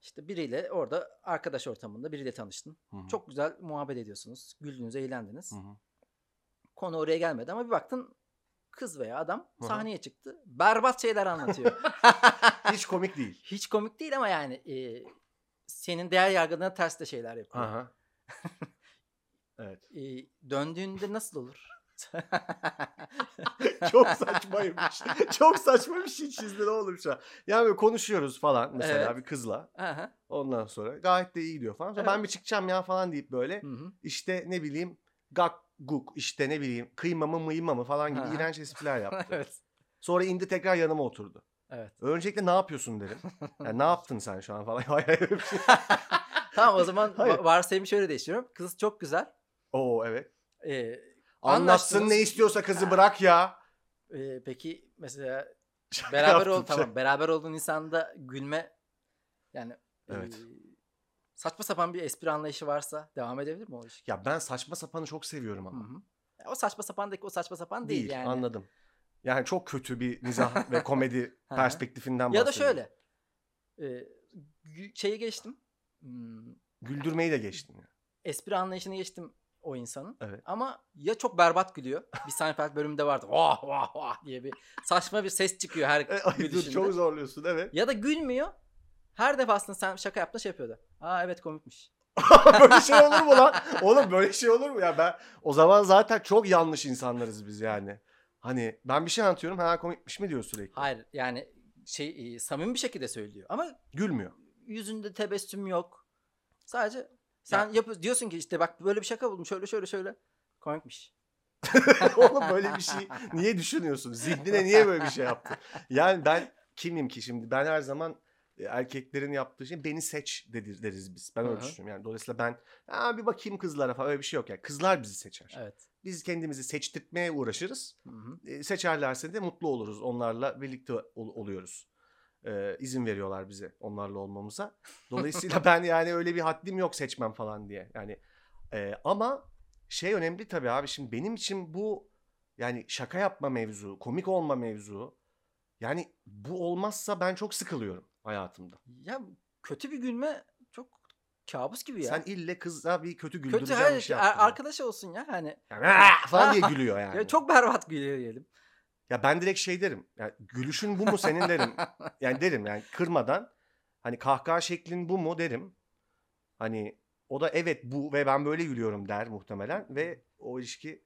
Speaker 1: İşte biriyle orada arkadaş ortamında biriyle tanıştın.
Speaker 2: Hı hı.
Speaker 1: Çok güzel muhabbet ediyorsunuz. Güldünüz, eğlendiniz.
Speaker 2: Hı hı.
Speaker 1: Konu oraya gelmedi ama bir baktın kız veya adam sahneye çıktı. Berbat şeyler anlatıyor. <laughs>
Speaker 2: Hiç komik değil.
Speaker 1: Hiç komik değil ama yani e, senin değer yargına ters de şeyler yapıyor.
Speaker 2: Aha. <laughs> evet.
Speaker 1: E, döndüğünde nasıl olur? <laughs>
Speaker 2: Çok saçmaymış. Çok saçma bir şey çizdin oğlum şu an. Yani böyle konuşuyoruz falan mesela
Speaker 1: Evet.
Speaker 2: bir kızla.
Speaker 1: Aha.
Speaker 2: Ondan sonra gayet de iyi gidiyor falan. Sonra ben
Speaker 1: Evet.
Speaker 2: bir çıkacağım ya falan deyip böyle
Speaker 1: Hı hı.
Speaker 2: işte ne bileyim gak guk işte ne bileyim kıyma mı mıyma mı falan gibi
Speaker 1: Aha.
Speaker 2: iğrenç espriler <laughs> yaptı.
Speaker 1: evet.
Speaker 2: Sonra indi tekrar yanıma oturdu.
Speaker 1: Evet.
Speaker 2: Öncelikle ne yapıyorsun dedim. <laughs> Yani ne yaptın sen şu an falan. <laughs> Hayır, hayır, öyle bir şey.
Speaker 1: tamam o zaman
Speaker 2: Hayır.
Speaker 1: va- varsayımı şöyle değiştiriyorum. Kız çok güzel.
Speaker 2: Oo evet.
Speaker 1: Ee,
Speaker 2: Anlatsın
Speaker 1: Anlaştınız.
Speaker 2: ne istiyorsa kızı bırak ya.
Speaker 1: e, peki mesela
Speaker 2: Şaka
Speaker 1: beraber
Speaker 2: yaptım,
Speaker 1: ol
Speaker 2: şaka.
Speaker 1: tamam beraber olduğun insanda gülme yani
Speaker 2: Evet.
Speaker 1: e, saçma sapan bir espri anlayışı varsa devam edebilir mi o ilişki?
Speaker 2: Ya ben saçma sapanı çok seviyorum ama.
Speaker 1: hı. Ya O saçma sapandaki o saçma sapan değil,
Speaker 2: Değil,
Speaker 1: yani.
Speaker 2: anladım. Yani çok kötü bir <laughs> mizah ve komedi perspektifinden
Speaker 1: Ya da
Speaker 2: bahsediyorum.
Speaker 1: şöyle. E, şeyi geçtim. Hmm,
Speaker 2: Güldürmeyi de geçtin. ya.
Speaker 1: espri anlayışını geçtim o insanın.
Speaker 2: Evet.
Speaker 1: Ama ya çok berbat gülüyor. Bir Seinfeld bölümünde vardı. Vah vah vah diye bir saçma bir ses çıkıyor her
Speaker 2: E,
Speaker 1: gülüşünde.
Speaker 2: çok zorluyorsun evet.
Speaker 1: Ya da gülmüyor. Her defasında sen şaka yaptığında şey yapıyordu. Aa evet komikmiş. <laughs>
Speaker 2: böyle şey olur mu lan? Oğlum böyle şey olur mu ya? Ben o zaman zaten çok yanlış insanlarız biz yani. Hani ben bir şey anlatıyorum ha komikmiş mi diyor sürekli.
Speaker 1: Hayır yani şey e, samimi bir şekilde söylüyor. Ama
Speaker 2: Gülmüyor.
Speaker 1: yüzünde tebessüm yok. Sadece sen yapı diyorsun ki işte bak böyle bir şaka buldum şöyle şöyle şöyle. Komikmiş. <laughs>
Speaker 2: Oğlum böyle bir şey niye düşünüyorsun? Zihnine niye böyle bir şey yaptı? Yani ben kimim ki şimdi? Ben her zaman erkeklerin yaptığı şey beni seç dedir, deriz biz. Ben
Speaker 1: Hı
Speaker 2: öyle düşünüyorum. Yani dolayısıyla ben bir bakayım kızlara falan öyle bir şey yok. Yani kızlar bizi seçer.
Speaker 1: Evet.
Speaker 2: Biz kendimizi seçtirtmeye uğraşırız.
Speaker 1: Hı hı.
Speaker 2: E, seçerlerse de mutlu oluruz. Onlarla birlikte ol- oluyoruz. E, izin veriyorlar bize onlarla olmamıza. Dolayısıyla <laughs> ben yani öyle bir haddim yok seçmem falan diye. Yani e, ama şey önemli tabii abi şimdi benim için bu yani şaka yapma mevzu, komik olma mevzu. Yani bu olmazsa ben çok sıkılıyorum hayatımda.
Speaker 1: Ya kötü bir gülme çok kabus gibi ya.
Speaker 2: Sen ille kıza bir kötü
Speaker 1: kötü
Speaker 2: güldüreceğim
Speaker 1: hayır
Speaker 2: bir şey
Speaker 1: ar-
Speaker 2: yaptın.
Speaker 1: arkadaş olsun ya hani.
Speaker 2: Yani, "Aa!" falan diye <laughs> gülüyor yani.
Speaker 1: Ya çok berbat gülüyor diyelim.
Speaker 2: Ya ben direkt şey derim. Yani gülüşün bu mu senin derim. <laughs> Yani derim yani kırmadan. Hani kahkaha şeklin bu mu derim. Hani o da evet bu ve ben böyle gülüyorum der muhtemelen. Ve o ilişki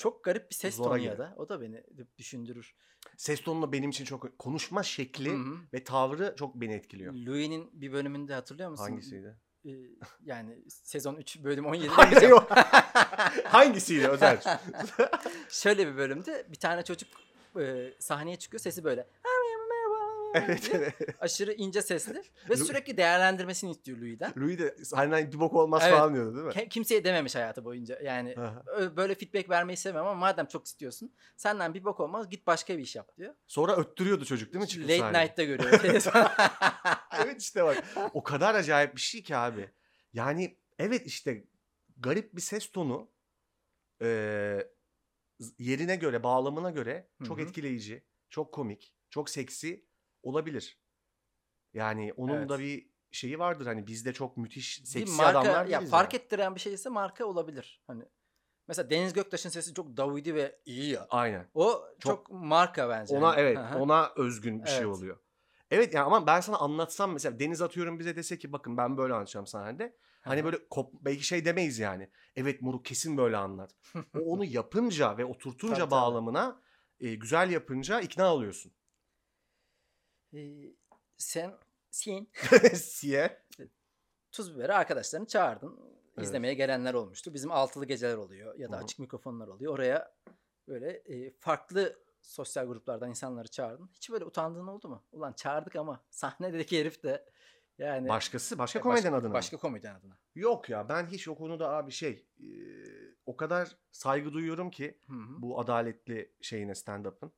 Speaker 1: Çok garip bir ses
Speaker 2: Zora
Speaker 1: tonu ya da. O da beni düşündürür.
Speaker 2: ses tonunu benim için çok konuşma şekli
Speaker 1: Hı hı.
Speaker 2: ve tavrı çok beni etkiliyor.
Speaker 1: Louis'nin bir bölümünde hatırlıyor musun?
Speaker 2: Hangisiydi?
Speaker 1: Ee, yani sezon 3 bölüm 17. <laughs>
Speaker 2: Hayır. <laughs> Hangisiydi özel? <laughs>
Speaker 1: Şöyle bir bölümde bir tane çocuk e, sahneye çıkıyor sesi böyle. <laughs>
Speaker 2: evet evet.
Speaker 1: Aşırı ince sesli <laughs> ve sürekli değerlendirmesini istiyor Louis'den.
Speaker 2: Louis de sahneden bir bok olmaz
Speaker 1: Evet.
Speaker 2: falan diyordu değil mi?
Speaker 1: Ke- Kimseye dememiş hayatı boyunca. Yani
Speaker 2: Aha.
Speaker 1: böyle feedback vermeyi sevmem ama madem çok istiyorsun senden bir bok olmaz git başka bir iş yap diyor.
Speaker 2: Sonra öttürüyordu çocuk değil mi? çıkıp
Speaker 1: Late
Speaker 2: sahneye?
Speaker 1: Night'ta görüyor. <laughs>
Speaker 2: evet işte bak o kadar acayip bir şey ki abi. Yani evet işte garip bir ses tonu z- yerine göre bağlamına göre çok
Speaker 1: Hı hı.
Speaker 2: etkileyici, çok komik, çok seksi olabilir. Yani onun da
Speaker 1: Evet.
Speaker 2: bir şeyi vardır hani bizde çok müthiş
Speaker 1: bir
Speaker 2: seksi
Speaker 1: marka
Speaker 2: adamlar
Speaker 1: ya
Speaker 2: değiliz
Speaker 1: fark
Speaker 2: yani.
Speaker 1: ettiren bir şeyse marka olabilir. Hani mesela Deniz Göktaş'ın sesi çok davidi ve iyi ya.
Speaker 2: Aynen.
Speaker 1: O çok,
Speaker 2: Çok-
Speaker 1: marka bence.
Speaker 2: Ona evet, ona özgün bir şey
Speaker 1: Evet.
Speaker 2: oluyor. Evet yani ama ben sana anlatsam mesela Deniz atıyorum bize dese ki bakın ben böyle anlatacağım sahnede. Hani böyle kop, belki şey demeyiz yani. Evet Moruk kesin böyle anlat. <laughs> O onu yapınca ve oturtunca
Speaker 1: Tabii, tabii.
Speaker 2: bağlamına e, güzel yapınca ikna oluyorsun.
Speaker 1: Ee, sen sen <laughs>
Speaker 2: Siye.
Speaker 1: tuz biberi arkadaşlarını çağırdın. İzlemeye gelenler olmuştu. Bizim altılı geceler oluyor ya da
Speaker 2: Hı hı.
Speaker 1: açık mikrofonlar oluyor. Oraya böyle e, farklı sosyal gruplardan insanları çağırdın. Hiç böyle utandığın oldu mu? Ulan çağırdık ama sahnedeki herif de yani
Speaker 2: Başkası başka
Speaker 1: e,
Speaker 2: komedyen
Speaker 1: başka,
Speaker 2: adına. mı?
Speaker 1: Başka komedyen adına.
Speaker 2: Yok ya ben hiç o konuda abi şey e, o kadar saygı duyuyorum ki
Speaker 1: Hı hı.
Speaker 2: bu adaletli şeyine stand-up'ın.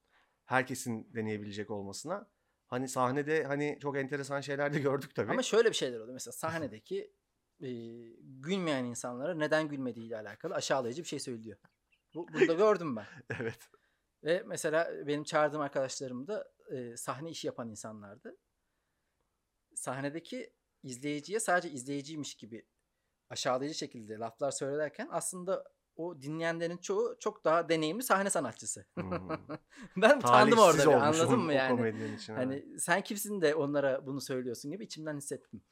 Speaker 2: Herkesin deneyebilecek olmasına. Hani sahnede hani çok enteresan şeyler de gördük tabii.
Speaker 1: Ama şöyle bir şeyler oluyor. Mesela sahnedeki e, gülmeyen insanlara neden gülmediğiyle alakalı aşağılayıcı bir şey söylüyor. Bu, bunu da gördüm ben. <laughs>
Speaker 2: evet.
Speaker 1: Ve mesela benim çağırdığım arkadaşlarım da e, sahne işi yapan insanlardı. Sahnedeki izleyiciye sadece izleyiciymiş gibi aşağılayıcı şekilde laflar söylerken aslında o dinleyenlerin çoğu çok daha deneyimli sahne sanatçısı.
Speaker 2: Hmm. <laughs>
Speaker 1: ben utandım orada bir, anladın mı yani?
Speaker 2: için.
Speaker 1: Hani sen kimsin de onlara bunu söylüyorsun gibi içimden hissettim.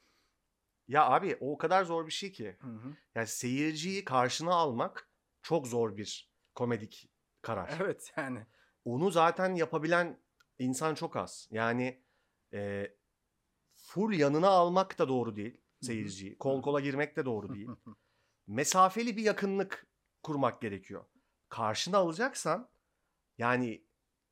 Speaker 2: Ya abi o kadar zor bir şey ki.
Speaker 1: Hı hı.
Speaker 2: Yani seyirciyi karşına almak çok zor bir komedik karar.
Speaker 1: Evet yani.
Speaker 2: Onu zaten yapabilen insan çok az. Yani e, full yanına almak da doğru değil seyirciyi. Kol kola girmek de doğru değil. <laughs> Mesafeli bir yakınlık kurmak gerekiyor. Karşına alacaksan yani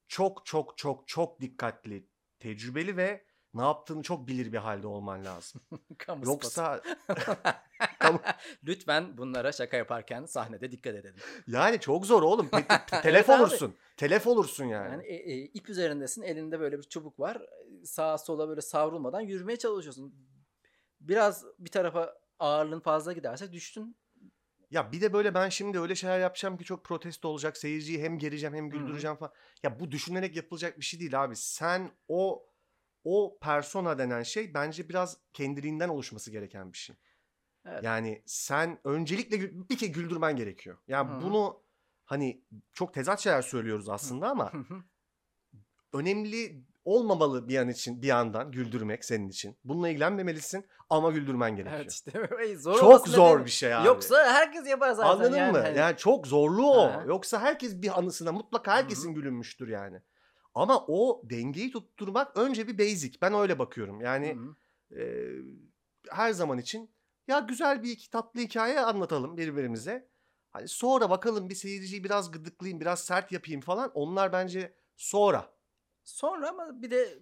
Speaker 2: çok çok çok çok dikkatli, tecrübeli ve ne yaptığını çok bilir bir halde olman lazım. <laughs> Yoksa <laughs> <laughs>
Speaker 1: Lütfen bunlara şaka yaparken sahnede dikkat edelim.
Speaker 2: yani çok zor oğlum. Pe- pe- telef
Speaker 1: Evet abi.
Speaker 2: olursun. Telef olursun yani.
Speaker 1: Yani e, e, ip üzerindesin, elinde böyle bir çubuk var. Sağa sola böyle savrulmadan yürümeye çalışıyorsun. Biraz bir tarafa ağırlığın fazla giderse düştün.
Speaker 2: Ya bir de böyle ben şimdi öyle şeyler yapacağım ki çok protesto olacak. Seyirciyi hem gereceğim hem güldüreceğim falan. Ya bu düşünerek yapılacak bir şey değil abi. Sen o o persona denen şey bence biraz kendiliğinden oluşması gereken bir şey.
Speaker 1: Evet.
Speaker 2: Yani sen öncelikle bir kere güldürmen gerekiyor. Yani
Speaker 1: Hı hı.
Speaker 2: bunu hani çok tezat şeyler söylüyoruz aslında ama
Speaker 1: Hı hı.
Speaker 2: önemli olmamalı bir an için bir yandan güldürmek senin için. Bununla ilgilenmemelisin ama güldürmen gerekiyor.
Speaker 1: evet işte <laughs> zor
Speaker 2: Çok zor bir şey abi.
Speaker 1: Yoksa herkes yapar zaten.
Speaker 2: Anladın
Speaker 1: yani.
Speaker 2: mı?
Speaker 1: Hani-
Speaker 2: Yani çok zorlu o.
Speaker 1: Ha.
Speaker 2: Yoksa herkes bir anısına mutlaka herkesin gülünmüştür yani. Ama o dengeyi tutturmak önce bir basic. Ben öyle bakıyorum. Yani e, her zaman için ya güzel bir iki tatlı hikaye anlatalım birbirimize. Hani sonra bakalım bir seyirciyi biraz gıdıklayayım, biraz sert yapayım falan. Onlar bence sonra.
Speaker 1: Sonra ama bir de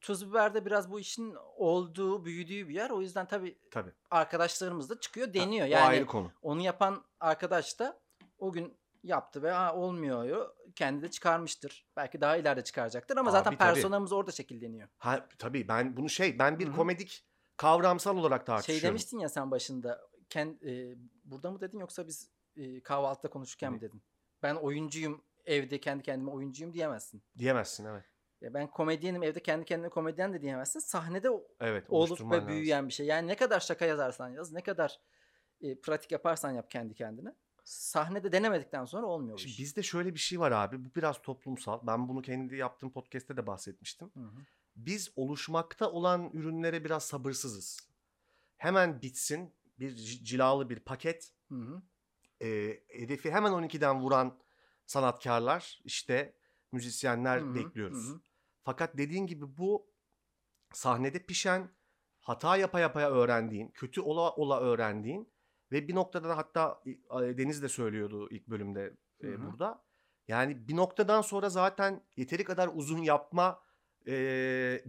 Speaker 1: Tuz Biber'de biraz bu işin olduğu, büyüdüğü bir yer. O yüzden tabii
Speaker 2: Tabii.
Speaker 1: arkadaşlarımız da çıkıyor, deniyor.
Speaker 2: O
Speaker 1: Yani
Speaker 2: ayrı konu.
Speaker 1: onu yapan arkadaş da o gün yaptı ve ha, olmuyor. Kendi de çıkarmıştır. Belki daha ileride çıkaracaktır ama zaten
Speaker 2: Abi, tabii.
Speaker 1: personamız orada şekilleniyor.
Speaker 2: Ha, tabii ben bunu şey ben bir
Speaker 1: Hı hı.
Speaker 2: komedik kavramsal olarak tartışıyorum.
Speaker 1: Şey demiştin ya sen başında. Kend, e, burada mı dedin yoksa biz e, kahvaltıda konuşurken mi
Speaker 2: Ne?
Speaker 1: dedin? Ben oyuncuyum, evde kendi kendime oyuncuyum diyemezsin.
Speaker 2: Diyemezsin evet.
Speaker 1: Ya ben komedyenim, evde kendi kendine komedyen de diyemezsin. Sahnede
Speaker 2: Evet.
Speaker 1: olup ve
Speaker 2: lazım.
Speaker 1: büyüyen bir şey. Yani ne kadar şaka yazarsan yaz, ne kadar e, pratik yaparsan yap kendi kendine. Sahnede denemedikten sonra olmuyor
Speaker 2: Şimdi
Speaker 1: iş.
Speaker 2: bizde şöyle bir şey var abi. Bu biraz toplumsal. Ben bunu kendi yaptığım podcast'te de bahsetmiştim.
Speaker 1: Hı hı.
Speaker 2: Biz oluşmakta olan ürünlere biraz sabırsızız. Hemen bitsin bir cilalı bir paket.
Speaker 1: Hı hı.
Speaker 2: E, hedefi hemen 12'den vuran sanatkarlar, işte müzisyenler
Speaker 1: Hı hı,
Speaker 2: bekliyoruz.
Speaker 1: hı hı.
Speaker 2: Fakat dediğin gibi bu sahnede pişen, hata yapa yapa öğrendiğin, kötü ola ola öğrendiğin ve bir noktada da hatta Deniz de söylüyordu ilk bölümde e, burada. Yani bir noktadan sonra zaten yeteri kadar uzun yapma e,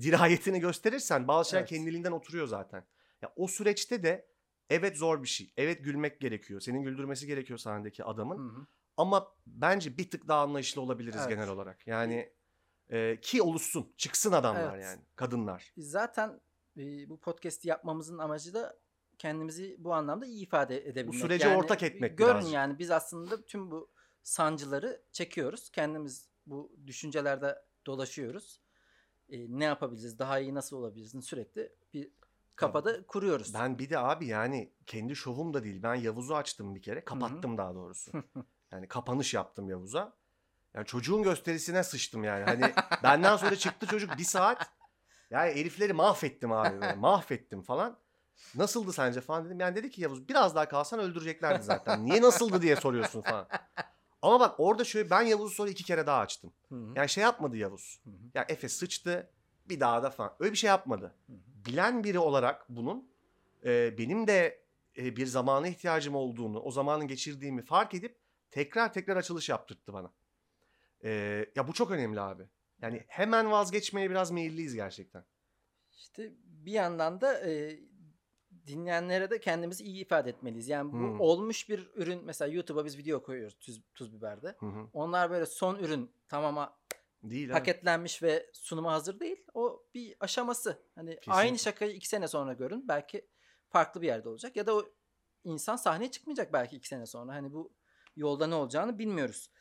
Speaker 2: dirayetini gösterirsen bazı şeyler
Speaker 1: Evet.
Speaker 2: kendiliğinden oturuyor zaten. Ya o süreçte de evet zor bir şey. Evet gülmek gerekiyor. Senin güldürmesi gerekiyor sahnedeki adamın.
Speaker 1: Hı hı.
Speaker 2: Ama bence bir tık daha anlayışlı olabiliriz
Speaker 1: Evet.
Speaker 2: genel olarak. Yani e, ki oluşsun, çıksın adamlar
Speaker 1: Evet.
Speaker 2: yani, kadınlar.
Speaker 1: Biz zaten e, bu podcast'i yapmamızın amacı da kendimizi bu anlamda iyi ifade edebilmek.
Speaker 2: sürece ortak etmek
Speaker 1: Görün
Speaker 2: birazcık.
Speaker 1: yani biz aslında tüm bu sancıları çekiyoruz. Kendimiz bu düşüncelerde dolaşıyoruz. E, ne yapabiliriz, daha iyi nasıl olabiliriz sürekli bir kafada kuruyoruz.
Speaker 2: Ben bir de abi yani kendi şovum da değil. Ben Yavuz'u açtım bir kere. Kapattım daha doğrusu. <laughs> Yani kapanış yaptım Yavuz'a. Yani çocuğun gösterisine sıçtım yani. Hani benden sonra çıktı çocuk bir saat. Yani herifleri mahvettim abi. Böyle. Mahvettim falan. Nasıldı sence falan dedim. Yani dedi ki Yavuz biraz daha kalsan öldüreceklerdi zaten. Niye nasıldı diye soruyorsun falan. Ama bak orada şöyle ben Yavuz'u sonra iki kere daha açtım. Yani şey yapmadı Yavuz.
Speaker 1: Hı hı.
Speaker 2: Ya Efe sıçtı bir daha da falan. Öyle bir şey yapmadı.
Speaker 1: Hı hı.
Speaker 2: Bilen biri olarak bunun e, benim de e, bir zamana ihtiyacım olduğunu, o zamanın geçirdiğimi fark edip tekrar tekrar açılış yaptırttı bana. E, ya bu çok önemli abi. Yani hemen vazgeçmeye biraz meyilliyiz gerçekten.
Speaker 1: İşte bir yandan da e, dinleyenlere de kendimizi iyi ifade etmeliyiz. Yani bu
Speaker 2: Hmm.
Speaker 1: olmuş bir ürün mesela YouTube'a biz video koyuyoruz tuz, tuz biberde.
Speaker 2: Hı.
Speaker 1: Onlar böyle son ürün tamama
Speaker 2: Değil
Speaker 1: paketlenmiş ve sunuma hazır değil. O bir aşaması. Hani
Speaker 2: Kesinlikle.
Speaker 1: aynı şakayı iki sene sonra görün. Belki farklı bir yerde olacak. Ya da o insan sahneye çıkmayacak belki iki sene sonra. Hani bu yolda ne olacağını bilmiyoruz.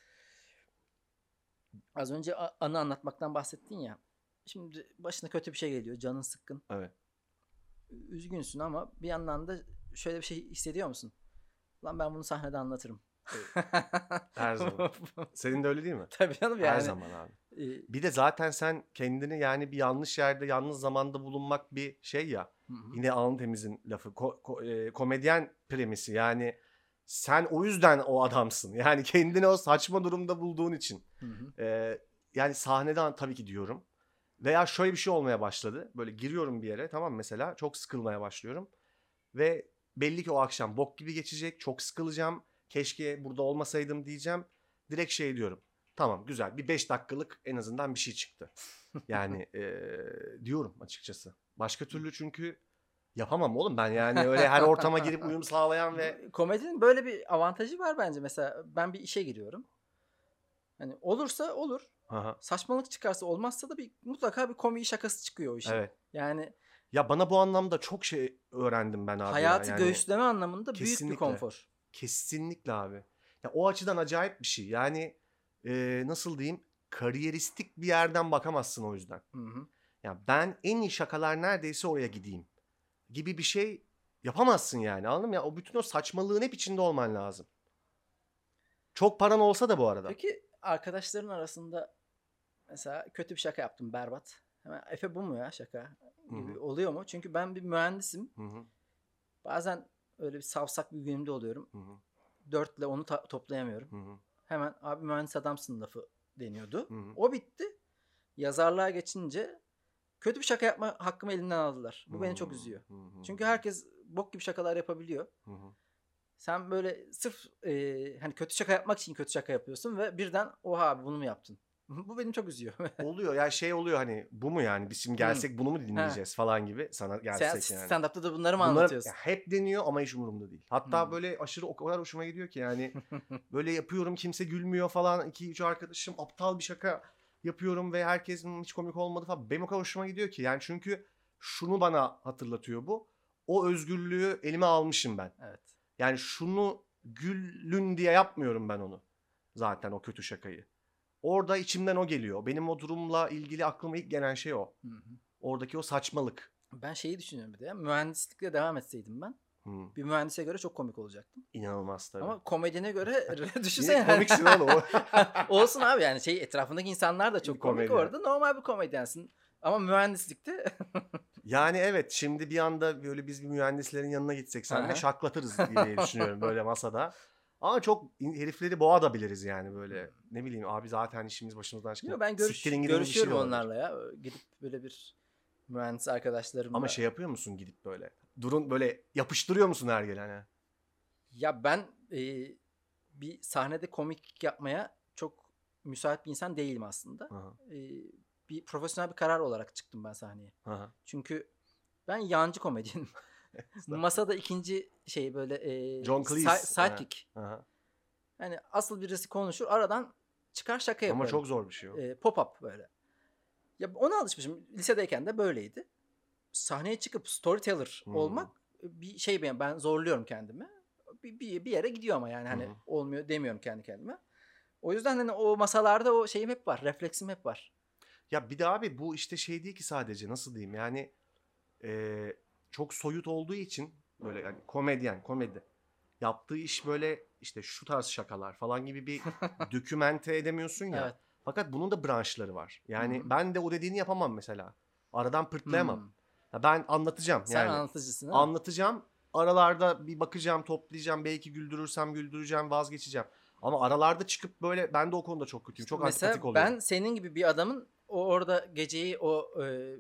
Speaker 1: Az önce anı anlatmaktan bahsettin ya. Şimdi başına kötü bir şey geliyor. Canın sıkkın.
Speaker 2: Evet.
Speaker 1: Üzgünsün ama bir yandan da şöyle bir şey hissediyor musun? Lan ben bunu sahnede anlatırım.
Speaker 2: Her zaman. <laughs> Senin de öyle değil mi?
Speaker 1: Tabii canım yani.
Speaker 2: Her zaman abi.
Speaker 1: e,
Speaker 2: Bir de zaten sen kendini yani bir yanlış yerde, yanlış zamanda bulunmak bir şey ya.
Speaker 1: hı hı.
Speaker 2: Yine Alın Temiz'in lafı. Ko- ko- e, komedyen premisi. Yani sen o yüzden o adamsın. <laughs> Yani kendini o saçma durumda bulduğun için.
Speaker 1: Hı hı.
Speaker 2: Ee, yani sahneden tabii ki diyorum. Veya şöyle bir şey olmaya başladı. Böyle giriyorum bir yere tamam mesela çok sıkılmaya başlıyorum. Ve belli ki o akşam bok gibi geçecek. Çok sıkılacağım. Keşke burada olmasaydım diyeceğim. Direkt şey diyorum. Tamam güzel. Bir 5 dakikalık en azından bir şey çıktı. <laughs> Yani eee, diyorum açıkçası. Başka türlü çünkü yapamam oğlum ben yani öyle her ortama girip uyum sağlayan ve <laughs>
Speaker 1: Komedinin böyle bir avantajı var bence. Mesela ben bir işe giriyorum. Hani olursa olur.
Speaker 2: Aha,
Speaker 1: Saçmalık çıkarsa olmazsa da bir mutlaka bir komik şakası çıkıyor o işin.
Speaker 2: evet.
Speaker 1: Yani
Speaker 2: Ya bana bu anlamda çok şey öğrendim ben abi ya.
Speaker 1: hayatı
Speaker 2: Yani
Speaker 1: göğüsleme anlamında büyük bir
Speaker 2: kesinlikle.
Speaker 1: konfor.
Speaker 2: Kesinlikle abi. Ya o açıdan acayip bir şey. Yani eee, nasıl diyeyim? Kariyeristik bir yerden bakamazsın o yüzden.
Speaker 1: Hı hı.
Speaker 2: Ya ben en iyi şakalar neredeyse oraya gideyim gibi bir şey yapamazsın yani anladın mı? Ya o bütün o saçmalığın hep içinde olman lazım. Çok paran olsa da bu arada.
Speaker 1: Peki arkadaşların arasında mesela kötü bir şaka yaptım berbat. Hemen Efe bu mu ya şaka gibi oluyor mu? Çünkü ben bir mühendisim.
Speaker 2: Hı hı,
Speaker 1: Bazen öyle bir savsak bir günümde oluyorum.
Speaker 2: hı hı,
Speaker 1: Dörtle onu ta- toplayamıyorum.
Speaker 2: hı hı,
Speaker 1: Hemen abi mühendis adamsın lafı deniyordu.
Speaker 2: hı hı.
Speaker 1: O bitti. Yazarlığa geçince kötü bir şaka yapma hakkımı elimden aldılar. Bu beni çok
Speaker 2: Hı
Speaker 1: üzüyor.
Speaker 2: hı, hı
Speaker 1: Çünkü
Speaker 2: hı,
Speaker 1: herkes bok gibi şakalar yapabiliyor.
Speaker 2: hı.
Speaker 1: Sen böyle sırf e, hani kötü şaka yapmak için kötü şaka yapıyorsun ve birden oha abi bunu mu yaptın? <laughs> Bu beni çok üzüyor. <laughs>
Speaker 2: Oluyor ya şey oluyor hani bu mu yani biz şimdi gelsek bunu mu dinleyeceğiz falan gibi sana
Speaker 1: Sen
Speaker 2: gelsek yani.
Speaker 1: stand-up'ta da bunları mı
Speaker 2: Bunlar
Speaker 1: anlatıyorsun?
Speaker 2: ya hep deniyor ama hiç umurumda değil. Hatta
Speaker 1: Hmm.
Speaker 2: böyle aşırı o kadar hoşuma gidiyor ki yani <laughs> böyle yapıyorum kimse gülmüyor falan. iki üç arkadaşım aptal bir şaka yapıyorum ve herkesin hiç komik olmadı falan. Benim o kadar hoşuma gidiyor ki yani çünkü şunu bana hatırlatıyor bu. O özgürlüğü elime almışım ben.
Speaker 1: Evet.
Speaker 2: Yani şunu gülün diye yapmıyorum ben onu. Zaten o kötü şakayı. Orada içimden o geliyor. Benim o durumla ilgili aklıma ilk gelen şey o.
Speaker 1: Hı hı.
Speaker 2: Oradaki o saçmalık.
Speaker 1: Ben şeyi düşünüyorum bir de. Mühendislikle devam etseydim ben.
Speaker 2: Hmm,
Speaker 1: Bir mühendise göre çok komik olacaktım.
Speaker 2: inanılmaz tabii.
Speaker 1: Ama komedyene göre <laughs> düşünsene.
Speaker 2: komiksin oğlum? <laughs>
Speaker 1: Olsun abi yani şey etrafındaki insanlar da çok
Speaker 2: Bir
Speaker 1: komik
Speaker 2: komedyen.
Speaker 1: orada. Normal bir komedyensin. Ama mühendislikte <laughs>
Speaker 2: Yani evet şimdi bir anda böyle biz bir mühendislerin yanına gitsek senle şaklatırız diye düşünüyorum böyle masada. Ama çok herifleri boğa da biliriz yani böyle. Ne bileyim abi zaten işimiz başımızdan çıkıyor.
Speaker 1: Yo, ben görüş,
Speaker 2: şey
Speaker 1: görüşüyorum
Speaker 2: olabilir.
Speaker 1: onlarla ya. Gidip böyle bir mühendis arkadaşlarımla.
Speaker 2: Ama şey yapıyor musun gidip böyle? Durun böyle yapıştırıyor musun her gelene?
Speaker 1: Ya ben e, bir sahnede komik yapmaya çok müsait bir insan değilim aslında.
Speaker 2: Aha,
Speaker 1: E, bir profesyonel bir karar olarak çıktım ben sahneye.
Speaker 2: aha.
Speaker 1: Çünkü ben yancı komedyenim. <laughs> Masada ikinci şey böyle e,
Speaker 2: John
Speaker 1: si-
Speaker 2: Cleese,
Speaker 1: sidekick.
Speaker 2: aha.
Speaker 1: Yani asıl birisi konuşur aradan çıkar şaka yaparım.
Speaker 2: Ama çok zor bir şey o.
Speaker 1: E, pop-up böyle. Ya ona alışmışım. Lisedeyken de böyleydi. Sahneye çıkıp storyteller
Speaker 2: Hmm.
Speaker 1: olmak bir şey ben, ben zorluyorum kendimi. Bir, bir, bir yere gidiyor ama yani hani
Speaker 2: hı.
Speaker 1: olmuyor demiyorum kendi kendime. O yüzden hani o masalarda o şeyim hep var. Refleksim hep var.
Speaker 2: Ya bir de abi bu işte şey değil ki sadece nasıl diyeyim yani eee, çok soyut olduğu için böyle yani komedyen komedi yaptığı iş böyle işte şu tarz şakalar falan gibi bir <laughs> dokümente edemiyorsun ya.
Speaker 1: Evet.
Speaker 2: Fakat bunun da branşları var. Yani
Speaker 1: hı.
Speaker 2: ben de o dediğini yapamam mesela. Aradan pırtlayamam.
Speaker 1: Hmm.
Speaker 2: Ya ben anlatacağım
Speaker 1: Sen
Speaker 2: yani.
Speaker 1: anlatıcısın. değil mi?
Speaker 2: Anlatacağım. Aralarda bir bakacağım, toplayacağım. Belki güldürürsem güldüreceğim, vazgeçeceğim. Ama aralarda çıkıp böyle ben de o konuda çok kötüyüm. Çok
Speaker 1: Mesela
Speaker 2: antipatik oluyorum.
Speaker 1: ben senin gibi bir adamın o orada geceyi o e,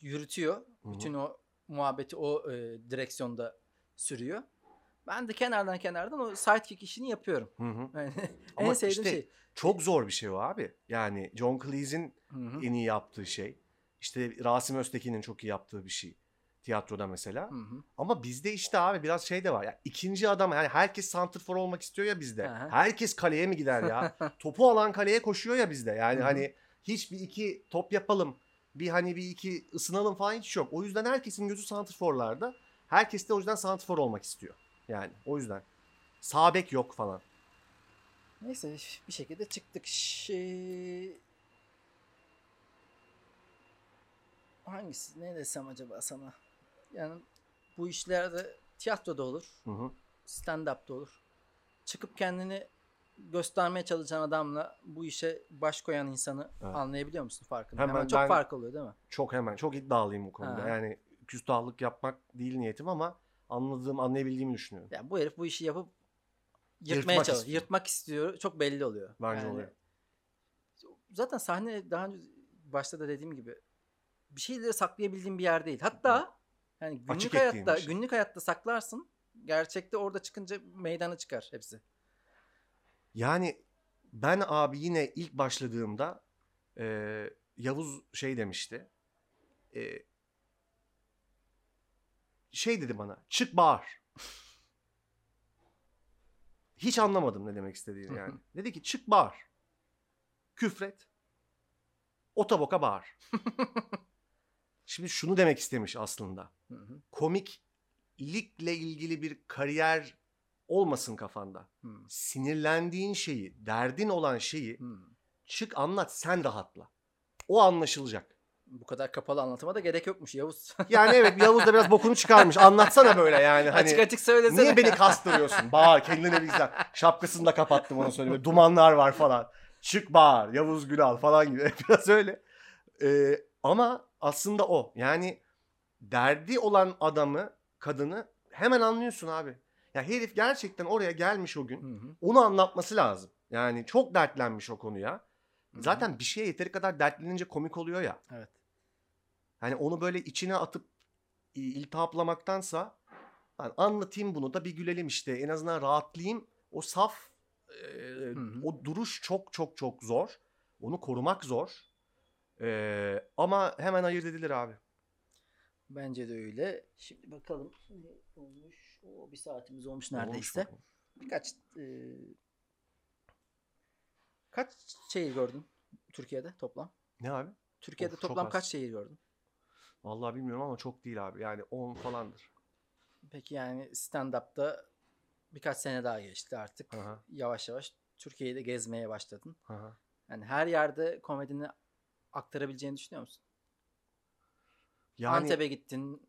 Speaker 1: yürütüyor.
Speaker 2: Hı hı.
Speaker 1: Bütün o muhabbeti o e, direksiyonda sürüyor. Ben de kenardan kenardan o sidekick işini yapıyorum.
Speaker 2: Hı hı. <laughs>
Speaker 1: Yani
Speaker 2: Ama
Speaker 1: en sevdiğim
Speaker 2: işte
Speaker 1: şey.
Speaker 2: Çok zor bir şey o abi. Yani John Cleese'in
Speaker 1: Hı hı.
Speaker 2: en iyi yaptığı şey. İşte Rasim Öztekin'in çok iyi yaptığı bir şey. Tiyatroda mesela.
Speaker 1: Hı hı.
Speaker 2: Ama bizde işte abi biraz şey de var. Ya ikinci adam yani herkes santrfor olmak istiyor ya bizde.
Speaker 1: Aha.
Speaker 2: Herkes kaleye mi gider ya? <laughs> Topu alan kaleye koşuyor ya bizde. Yani
Speaker 1: Hı hı.
Speaker 2: hani hiç bir iki top yapalım. Bir hani bir iki ısınalım falan hiç yok. O yüzden herkesin gözü santrforlarda. Herkes de o yüzden santrfor olmak istiyor. Yani o yüzden. Sağ bek yok falan.
Speaker 1: Neyse bir şekilde çıktık. Şey... Hangisi? Ne desem acaba sana? Yani bu işlerde tiyatroda olur.
Speaker 2: Hı hı.
Speaker 1: stand-up da olur. Çıkıp kendini göstermeye çalışan adamla bu işe baş koyan insanı
Speaker 2: Evet.
Speaker 1: anlayabiliyor musun farkını?
Speaker 2: Hemen
Speaker 1: Hemen, çok
Speaker 2: ben-
Speaker 1: fark oluyor değil mi?
Speaker 2: Çok hemen çok iddialıyım bu konuda.
Speaker 1: Aha.
Speaker 2: Yani küstahlık yapmak değil niyetim ama anladığım, anlayabildiğimi düşünüyorum.
Speaker 1: Yani bu herif bu işi yapıp yırtmaya
Speaker 2: Yırtmak
Speaker 1: çalışıyor.
Speaker 2: istiyor.
Speaker 1: Yırtmak istiyor. Çok belli oluyor.
Speaker 2: Bence
Speaker 1: Yani
Speaker 2: oluyor.
Speaker 1: Zaten sahne daha önce başta da dediğim gibi bir şeyleri saklayabildiğim bir yer değil. Hatta yani günlük
Speaker 2: Açık
Speaker 1: hayatta
Speaker 2: şey.
Speaker 1: günlük hayatta saklarsın. Gerçekte orada çıkınca meydana çıkar hepsi.
Speaker 2: Yani ben abi yine ilk başladığımda e, Yavuz şey demişti. E, şey dedi bana çık bağır. <laughs> Hiç anlamadım ne demek istediğini yani. <laughs> dedi ki çık bağır. Küfret. Otoboka bağır. <laughs> Şimdi şunu demek istemiş aslında.
Speaker 1: Hı hı.
Speaker 2: Komiklikle ilgili bir kariyer olmasın kafanda.
Speaker 1: Hı.
Speaker 2: Sinirlendiğin şeyi, derdin olan şeyi
Speaker 1: Hı.
Speaker 2: çık anlat sen rahatla. O anlaşılacak.
Speaker 1: Bu kadar kapalı anlatıma da gerek yokmuş Yavuz. <laughs>
Speaker 2: Yani evet Yavuz da biraz bokunu çıkarmış. Anlatsana böyle yani. Hani
Speaker 1: açık açık söylesene.
Speaker 2: niye beni <laughs> kastırıyorsun? Bağır kendine bir güzel. Şapkasını da kapattım onu söyleyeyim. Dumanlar var falan. Çık bağır. Yavuz Gülal falan gibi. <laughs> Biraz öyle. Ee, ama aslında o. Yani derdi olan adamı, kadını hemen anlıyorsun abi. Ya herif gerçekten oraya gelmiş o gün.
Speaker 1: Hı hı.
Speaker 2: Onu anlatması lazım. Yani çok dertlenmiş o konuya.
Speaker 1: Hı hı.
Speaker 2: Zaten bir şeye yeteri kadar dertlenince komik oluyor ya.
Speaker 1: Evet.
Speaker 2: Hani onu böyle içine atıp iltihaplamaktansa ben anlatayım bunu da bir gülelim işte. En azından rahatlayayım. O saf e,
Speaker 1: hı.
Speaker 2: o duruş çok çok çok zor. Onu korumak zor. E, ama hemen ayırt edilir abi.
Speaker 1: Bence de öyle. Şimdi bakalım ne olmuş. O bir saatimiz olmuş
Speaker 2: Olmuş
Speaker 1: neredeyse.
Speaker 2: bakalım.
Speaker 1: Birkaç e, kaç şehir gördün Türkiye'de toplam?
Speaker 2: Ne abi?
Speaker 1: Türkiye'de
Speaker 2: Of,
Speaker 1: toplam kaç şehir gördün?
Speaker 2: Vallahi bilmiyorum ama çok değil abi. Yani 10 falandır.
Speaker 1: Peki yani stand-up'ta birkaç sene daha geçti artık.
Speaker 2: Aha,
Speaker 1: Yavaş yavaş Türkiye'yi de gezmeye başladın.
Speaker 2: aha.
Speaker 1: Yani her yerde komedini aktarabileceğini düşünüyor musun?
Speaker 2: Yani
Speaker 1: Antep'e gittin,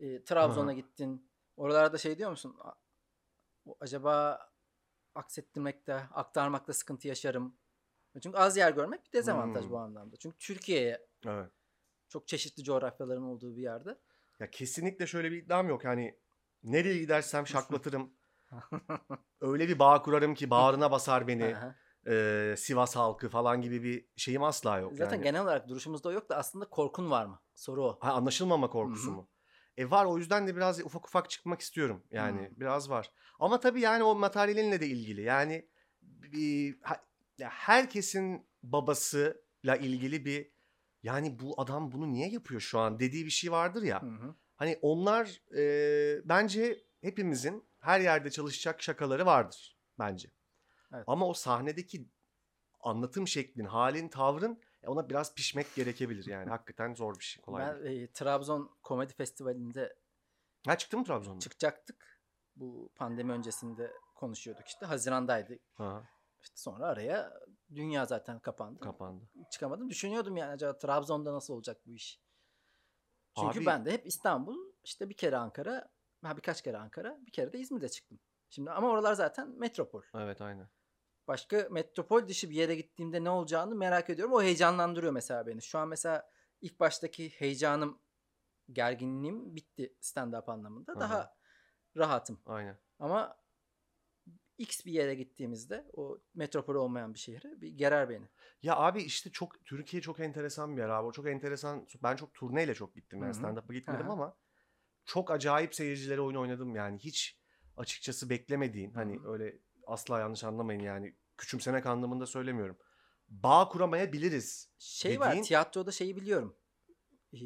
Speaker 1: e, Trabzon'a gittin. Oralarda şey diyor musun? Acaba aksettirmekte, aktarmakta sıkıntı yaşarım. Çünkü az yer görmek bir dezavantaj
Speaker 2: Hmm.
Speaker 1: bu anlamda. Çünkü Türkiye'ye
Speaker 2: evet.
Speaker 1: çok çeşitli coğrafyaların olduğu bir yerde.
Speaker 2: Ya kesinlikle şöyle bir iddiam yok. Hani nereye gidersem <laughs> şaklatırım. <laughs> Öyle bir bağ kurarım ki bağrına basar beni. E, Sivas halkı falan gibi bir şeyim asla yok.
Speaker 1: Zaten
Speaker 2: yani.
Speaker 1: genel olarak duruşumuzda yok da aslında korkun var mı? Soru o.
Speaker 2: Ha, anlaşılmama korkusu
Speaker 1: Hı hı.
Speaker 2: mu? E var o yüzden de biraz ufak ufak çıkmak istiyorum. Yani
Speaker 1: Hı.
Speaker 2: biraz var. Ama tabii yani o materyalinle de ilgili. Yani bir, herkesin babasıyla ilgili bir yani bu adam bunu niye yapıyor şu an dediği bir şey vardır ya.
Speaker 1: Hı hı.
Speaker 2: Hani onlar e, bence hepimizin her yerde çalışacak şakaları vardır bence.
Speaker 1: Evet.
Speaker 2: Ama o sahnedeki anlatım şeklin, halin, tavrın e, ona biraz pişmek gerekebilir yani. <laughs> Hakikaten zor bir şey, kolay
Speaker 1: Ben
Speaker 2: değil.
Speaker 1: e, Trabzon Komedi Festivali'nde
Speaker 2: Ha çıktı mı Trabzon'da?
Speaker 1: çıkacaktık. Bu pandemi öncesinde konuşuyorduk işte. Hazirandaydı.
Speaker 2: Ha,
Speaker 1: İşte sonra araya dünya zaten kapandı.
Speaker 2: kapandı.
Speaker 1: Çıkamadım. Düşünüyordum yani acaba Trabzon'da nasıl olacak bu iş? Çünkü
Speaker 2: Abi-
Speaker 1: ben de hep İstanbul, işte bir kere Ankara, ha birkaç kere Ankara, bir kere de İzmir'de çıktım. Şimdi ama oralar zaten metropol.
Speaker 2: Evet aynen.
Speaker 1: Başka metropol dışı bir yere gittiğimde ne olacağını merak ediyorum. O heyecanlandırıyor mesela beni. Şu an mesela ilk baştaki heyecanım, gerginliğim bitti stand-up anlamında.
Speaker 2: Aha.
Speaker 1: Daha rahatım.
Speaker 2: Aynen.
Speaker 1: Ama X bir yere gittiğimizde o metropol olmayan bir şehre bir gerer beni.
Speaker 2: Ya abi işte çok Türkiye çok enteresan bir yer abi. O çok enteresan. Ben çok turneyle çok gittim yani stand-up'a gitmedim
Speaker 1: Hı hı.
Speaker 2: ama çok acayip seyircilere oyun oynadım yani. Hiç açıkçası beklemediğin hani
Speaker 1: hı.
Speaker 2: öyle asla yanlış anlamayın yani küçümsemek anlamında söylemiyorum. Bağ kuramayabiliriz.
Speaker 1: Şey var
Speaker 2: Dediğin-
Speaker 1: tiyatroda şeyi biliyorum. Ee,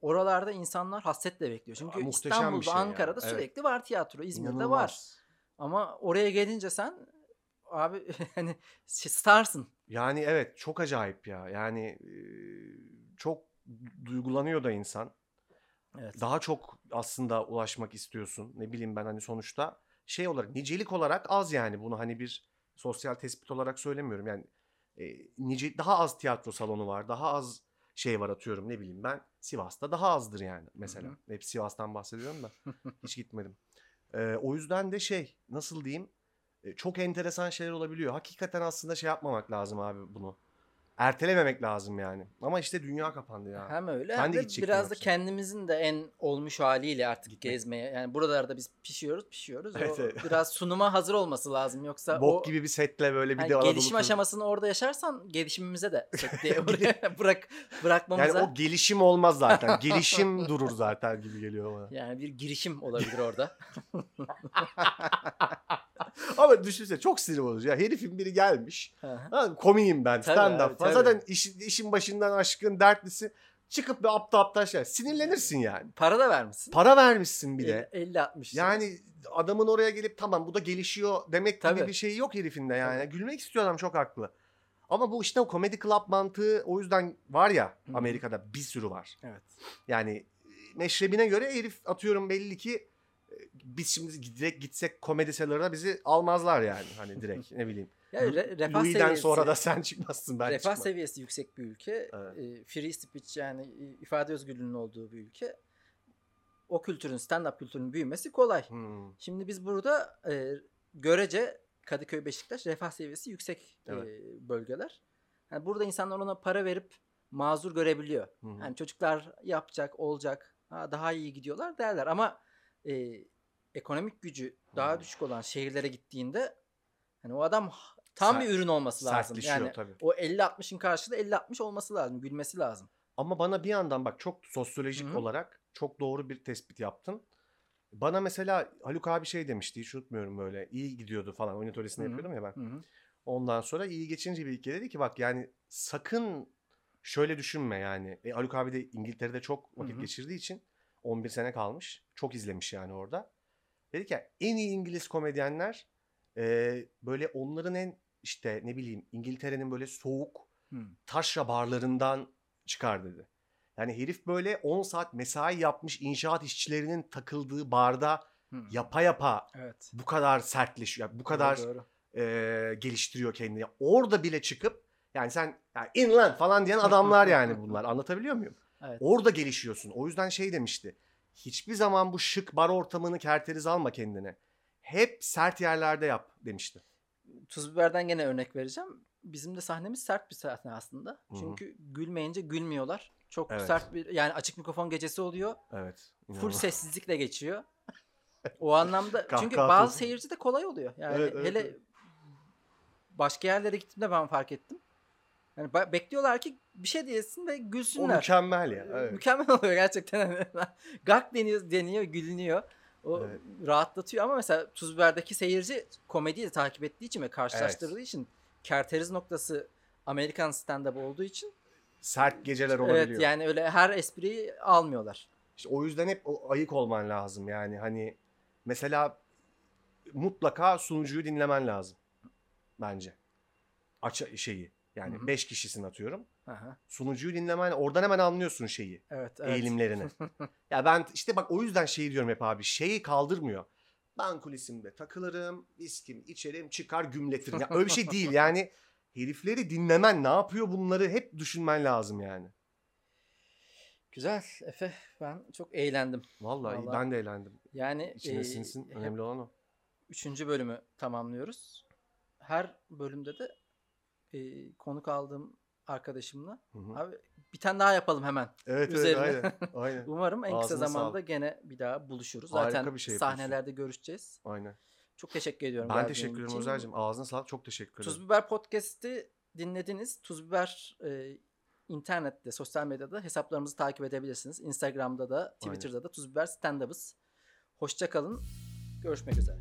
Speaker 1: oralarda insanlar hasretle bekliyor. Çünkü
Speaker 2: Aa,
Speaker 1: İstanbul'da,
Speaker 2: şey.
Speaker 1: Ankara'da
Speaker 2: Evet.
Speaker 1: sürekli var tiyatro. İzmir'de var.
Speaker 2: İnanılmaz.
Speaker 1: Ama oraya gelince sen abi <laughs> hani şey, starsın.
Speaker 2: Yani evet çok acayip ya. Yani çok duygulanıyor da insan.
Speaker 1: Evet.
Speaker 2: Daha çok aslında ulaşmak istiyorsun. Ne bileyim ben hani sonuçta şey olarak nicelik olarak az yani bunu hani bir sosyal tespit olarak söylemiyorum. Yani e, nice daha az tiyatro salonu var. Daha az şey var atıyorum ne bileyim ben. Sivas'ta daha azdır yani mesela.
Speaker 1: Hı
Speaker 2: Hep Sivas'tan bahsediyorum da hiç gitmedim. E, o yüzden de şey nasıl diyeyim e, çok enteresan şeyler olabiliyor. Hakikaten aslında şey yapmamak lazım abi bunu. Ertelememek lazım yani. Ama işte dünya kapandı ya.
Speaker 1: Hem öyle
Speaker 2: Ben
Speaker 1: hem
Speaker 2: de
Speaker 1: de biraz da kendimizin de en olmuş haliyle artık
Speaker 2: Gitmek.
Speaker 1: gezmeye. Yani buralarda biz pişiyoruz pişiyoruz.
Speaker 2: Evet,
Speaker 1: o
Speaker 2: evet.
Speaker 1: biraz sunuma hazır olması lazım. Yoksa
Speaker 2: Bok
Speaker 1: o
Speaker 2: gibi bir setle böyle bir
Speaker 1: hani
Speaker 2: de
Speaker 1: gelişim
Speaker 2: turu-
Speaker 1: aşamasını orada yaşarsan gelişimimize de <laughs> buraya <laughs> bırak bırakmamıza.
Speaker 2: Yani o gelişim olmaz zaten. <laughs> Gelişim durur zaten gibi geliyor bana.
Speaker 1: Yani bir girişim olabilir orada. <laughs>
Speaker 2: Ama düşünsene çok sinir bozucu. Ya herifin biri gelmiş. Ha, komiyim ben stand up. Zaten işin, işin başından aşkın dertlisi. Çıkıp bir aptal aptal şey. Sinirlenirsin yani.
Speaker 1: Para da vermişsin.
Speaker 2: Para vermişsin bir de.
Speaker 1: 50-60
Speaker 2: Yani adamın oraya gelip tamam bu da gelişiyor demek gibi
Speaker 1: Tabii.
Speaker 2: bir şey yok herifinde yani.
Speaker 1: Tabii.
Speaker 2: Gülmek istiyor adam çok haklı. Ama bu işte o comedy club mantığı o yüzden var ya. Amerika'da bir sürü var.
Speaker 1: Evet.
Speaker 2: Yani e, meşrebine göre herif atıyorum belli ki e, biz şimdi direkt gitsek komedi seller'ına bizi almazlar yani. Hani direkt ne bileyim. <laughs>
Speaker 1: Ya re- refah
Speaker 2: Louis'den
Speaker 1: seviyesi,
Speaker 2: sonra da sen çıkmazsın ben
Speaker 1: refah
Speaker 2: çıkmam.
Speaker 1: seviyesi yüksek bir ülke.
Speaker 2: Evet.
Speaker 1: e, free speech yani e, ifade özgürlüğünün olduğu bir ülke. O kültürün, stand-up kültürünün büyümesi kolay.
Speaker 2: Hmm.
Speaker 1: Şimdi biz burada e, görece Kadıköy, Beşiktaş refah seviyesi yüksek e,
Speaker 2: Evet.
Speaker 1: bölgeler. Yani burada insanlar ona para verip mazur görebiliyor.
Speaker 2: Hı hı.
Speaker 1: Yani çocuklar yapacak, olacak, ha, daha iyi gidiyorlar derler. Ama e, ekonomik gücü daha
Speaker 2: Hı.
Speaker 1: düşük olan şehirlere gittiğinde hani o adam tam
Speaker 2: Ser-
Speaker 1: bir ürün olması lazım. Yani
Speaker 2: tabii.
Speaker 1: o 50-60'ın karşılığı 50-60 olması lazım, gülmesi lazım.
Speaker 2: Ama bana bir yandan bak çok sosyolojik
Speaker 1: Hı hı.
Speaker 2: olarak çok doğru bir tespit yaptın. Bana mesela Haluk abi şey demişti hiç unutmuyorum böyle iyi gidiyordu falan oyun atölyesinde
Speaker 1: Hı hı.
Speaker 2: yapıyordum ya ben.
Speaker 1: Hı hı.
Speaker 2: Ondan sonra iyi geçince bir iki dedi ki bak yani sakın şöyle düşünme yani. E, Haluk abi de İngiltere'de çok vakit
Speaker 1: Hı hı.
Speaker 2: geçirdiği için 11 sene kalmış. Çok izlemiş yani orada. Dedi ki en iyi İngiliz komedyenler e, böyle onların en işte ne bileyim İngiltere'nin böyle soğuk
Speaker 1: Hı.
Speaker 2: taşra barlarından çıkar dedi. Yani herif böyle 10 saat mesai yapmış inşaat işçilerinin takıldığı barda
Speaker 1: Hı.
Speaker 2: yapa yapa
Speaker 1: Evet.
Speaker 2: bu kadar sertleşiyor. Bu kadar
Speaker 1: Doğru, doğru.
Speaker 2: e, geliştiriyor kendini. Orada bile çıkıp yani sen yani in lan falan diyen adamlar yani bunlar. <laughs> Anlatabiliyor muyum?
Speaker 1: Evet.
Speaker 2: Orada gelişiyorsun. O yüzden şey demişti. Hiçbir zaman bu şık bar ortamını kerteriz alma kendine. Hep sert yerlerde yap demişti.
Speaker 1: Tuz biberden gene örnek vereceğim. Bizim de sahnemiz sert bir sahne aslında.
Speaker 2: Hı hı.
Speaker 1: Çünkü gülmeyince gülmüyorlar. Çok
Speaker 2: Evet.
Speaker 1: sert bir yani açık mikrofon gecesi oluyor.
Speaker 2: Evet.
Speaker 1: Full
Speaker 2: inanılmaz.
Speaker 1: sessizlikle geçiyor. O anlamda <laughs> çünkü bazı seyirci de kolay oluyor. Yani
Speaker 2: Evet, evet,
Speaker 1: hele
Speaker 2: evet.
Speaker 1: başka yerlere gittiğimde ben fark ettim. Yani bekliyorlar ki bir şey diyesin ve
Speaker 2: O
Speaker 1: gülsünler.
Speaker 2: mükemmel ya. Evet.
Speaker 1: Mükemmel oluyor gerçekten. <laughs> Gak deniyor, deniyor, gülünüyor. O
Speaker 2: Evet.
Speaker 1: rahatlatıyor ama mesela Tuz Biber'deki seyirci komediyi de takip ettiği için ve karşılaştırdığı için kerteriz noktası Amerikan stand-up olduğu için
Speaker 2: Sert geceler olabiliyor.
Speaker 1: evet yani öyle her espriyi almıyorlar.
Speaker 2: İşte o yüzden hep o ayık olman lazım yani hani mesela mutlaka sunucuyu dinlemen lazım bence. Aç şeyi yani
Speaker 1: Hı hı.
Speaker 2: 5 kişisin atıyorum.
Speaker 1: Aha,
Speaker 2: Sunucuyu dinlemen oradan hemen anlıyorsun şeyi.
Speaker 1: evet, evet.
Speaker 2: Eğilimlerini. <laughs> ya ben işte bak o yüzden şeyi diyorum hep abi şeyi kaldırmıyor. Ben kulisimde takılırım, viskim içerim, çıkar gümletirim. Ya öyle bir şey değil yani herifleri dinlemen ne yapıyor bunları hep düşünmen lazım yani.
Speaker 1: Güzel Efe ben çok eğlendim.
Speaker 2: Vallahi,
Speaker 1: Vallahi.
Speaker 2: ben de eğlendim.
Speaker 1: Yani
Speaker 2: İçine
Speaker 1: e,
Speaker 2: sinsin önemli olan o.
Speaker 1: Üçüncü bölümü tamamlıyoruz. Her bölümde de e, konuk aldığım arkadaşımla
Speaker 2: Hı hı.
Speaker 1: abi bir tane daha yapalım hemen.
Speaker 2: Evet
Speaker 1: Üzerine.
Speaker 2: evet aynen. <laughs> Aynen.
Speaker 1: Umarım en kısa
Speaker 2: Ağzına
Speaker 1: zamanda
Speaker 2: sağlık.
Speaker 1: gene bir daha buluşuruz.
Speaker 2: Harika
Speaker 1: Zaten
Speaker 2: bir şey yapıyorsun.
Speaker 1: sahnelerde görüşeceğiz.
Speaker 2: aynen.
Speaker 1: Çok teşekkür ediyorum.
Speaker 2: Ben teşekkür ederim. Ozer'cim. Ağzına sağlık. Çok teşekkür ederim.
Speaker 1: Tuz Biber Podcast'i dinlediniz. Tuz Biber e, internette, sosyal medyada hesaplarımızı takip edebilirsiniz. Instagram'da da, Twitter'da da Tuz Biber Stand-Up'ız. Hoşça kalın. Görüşmek üzere.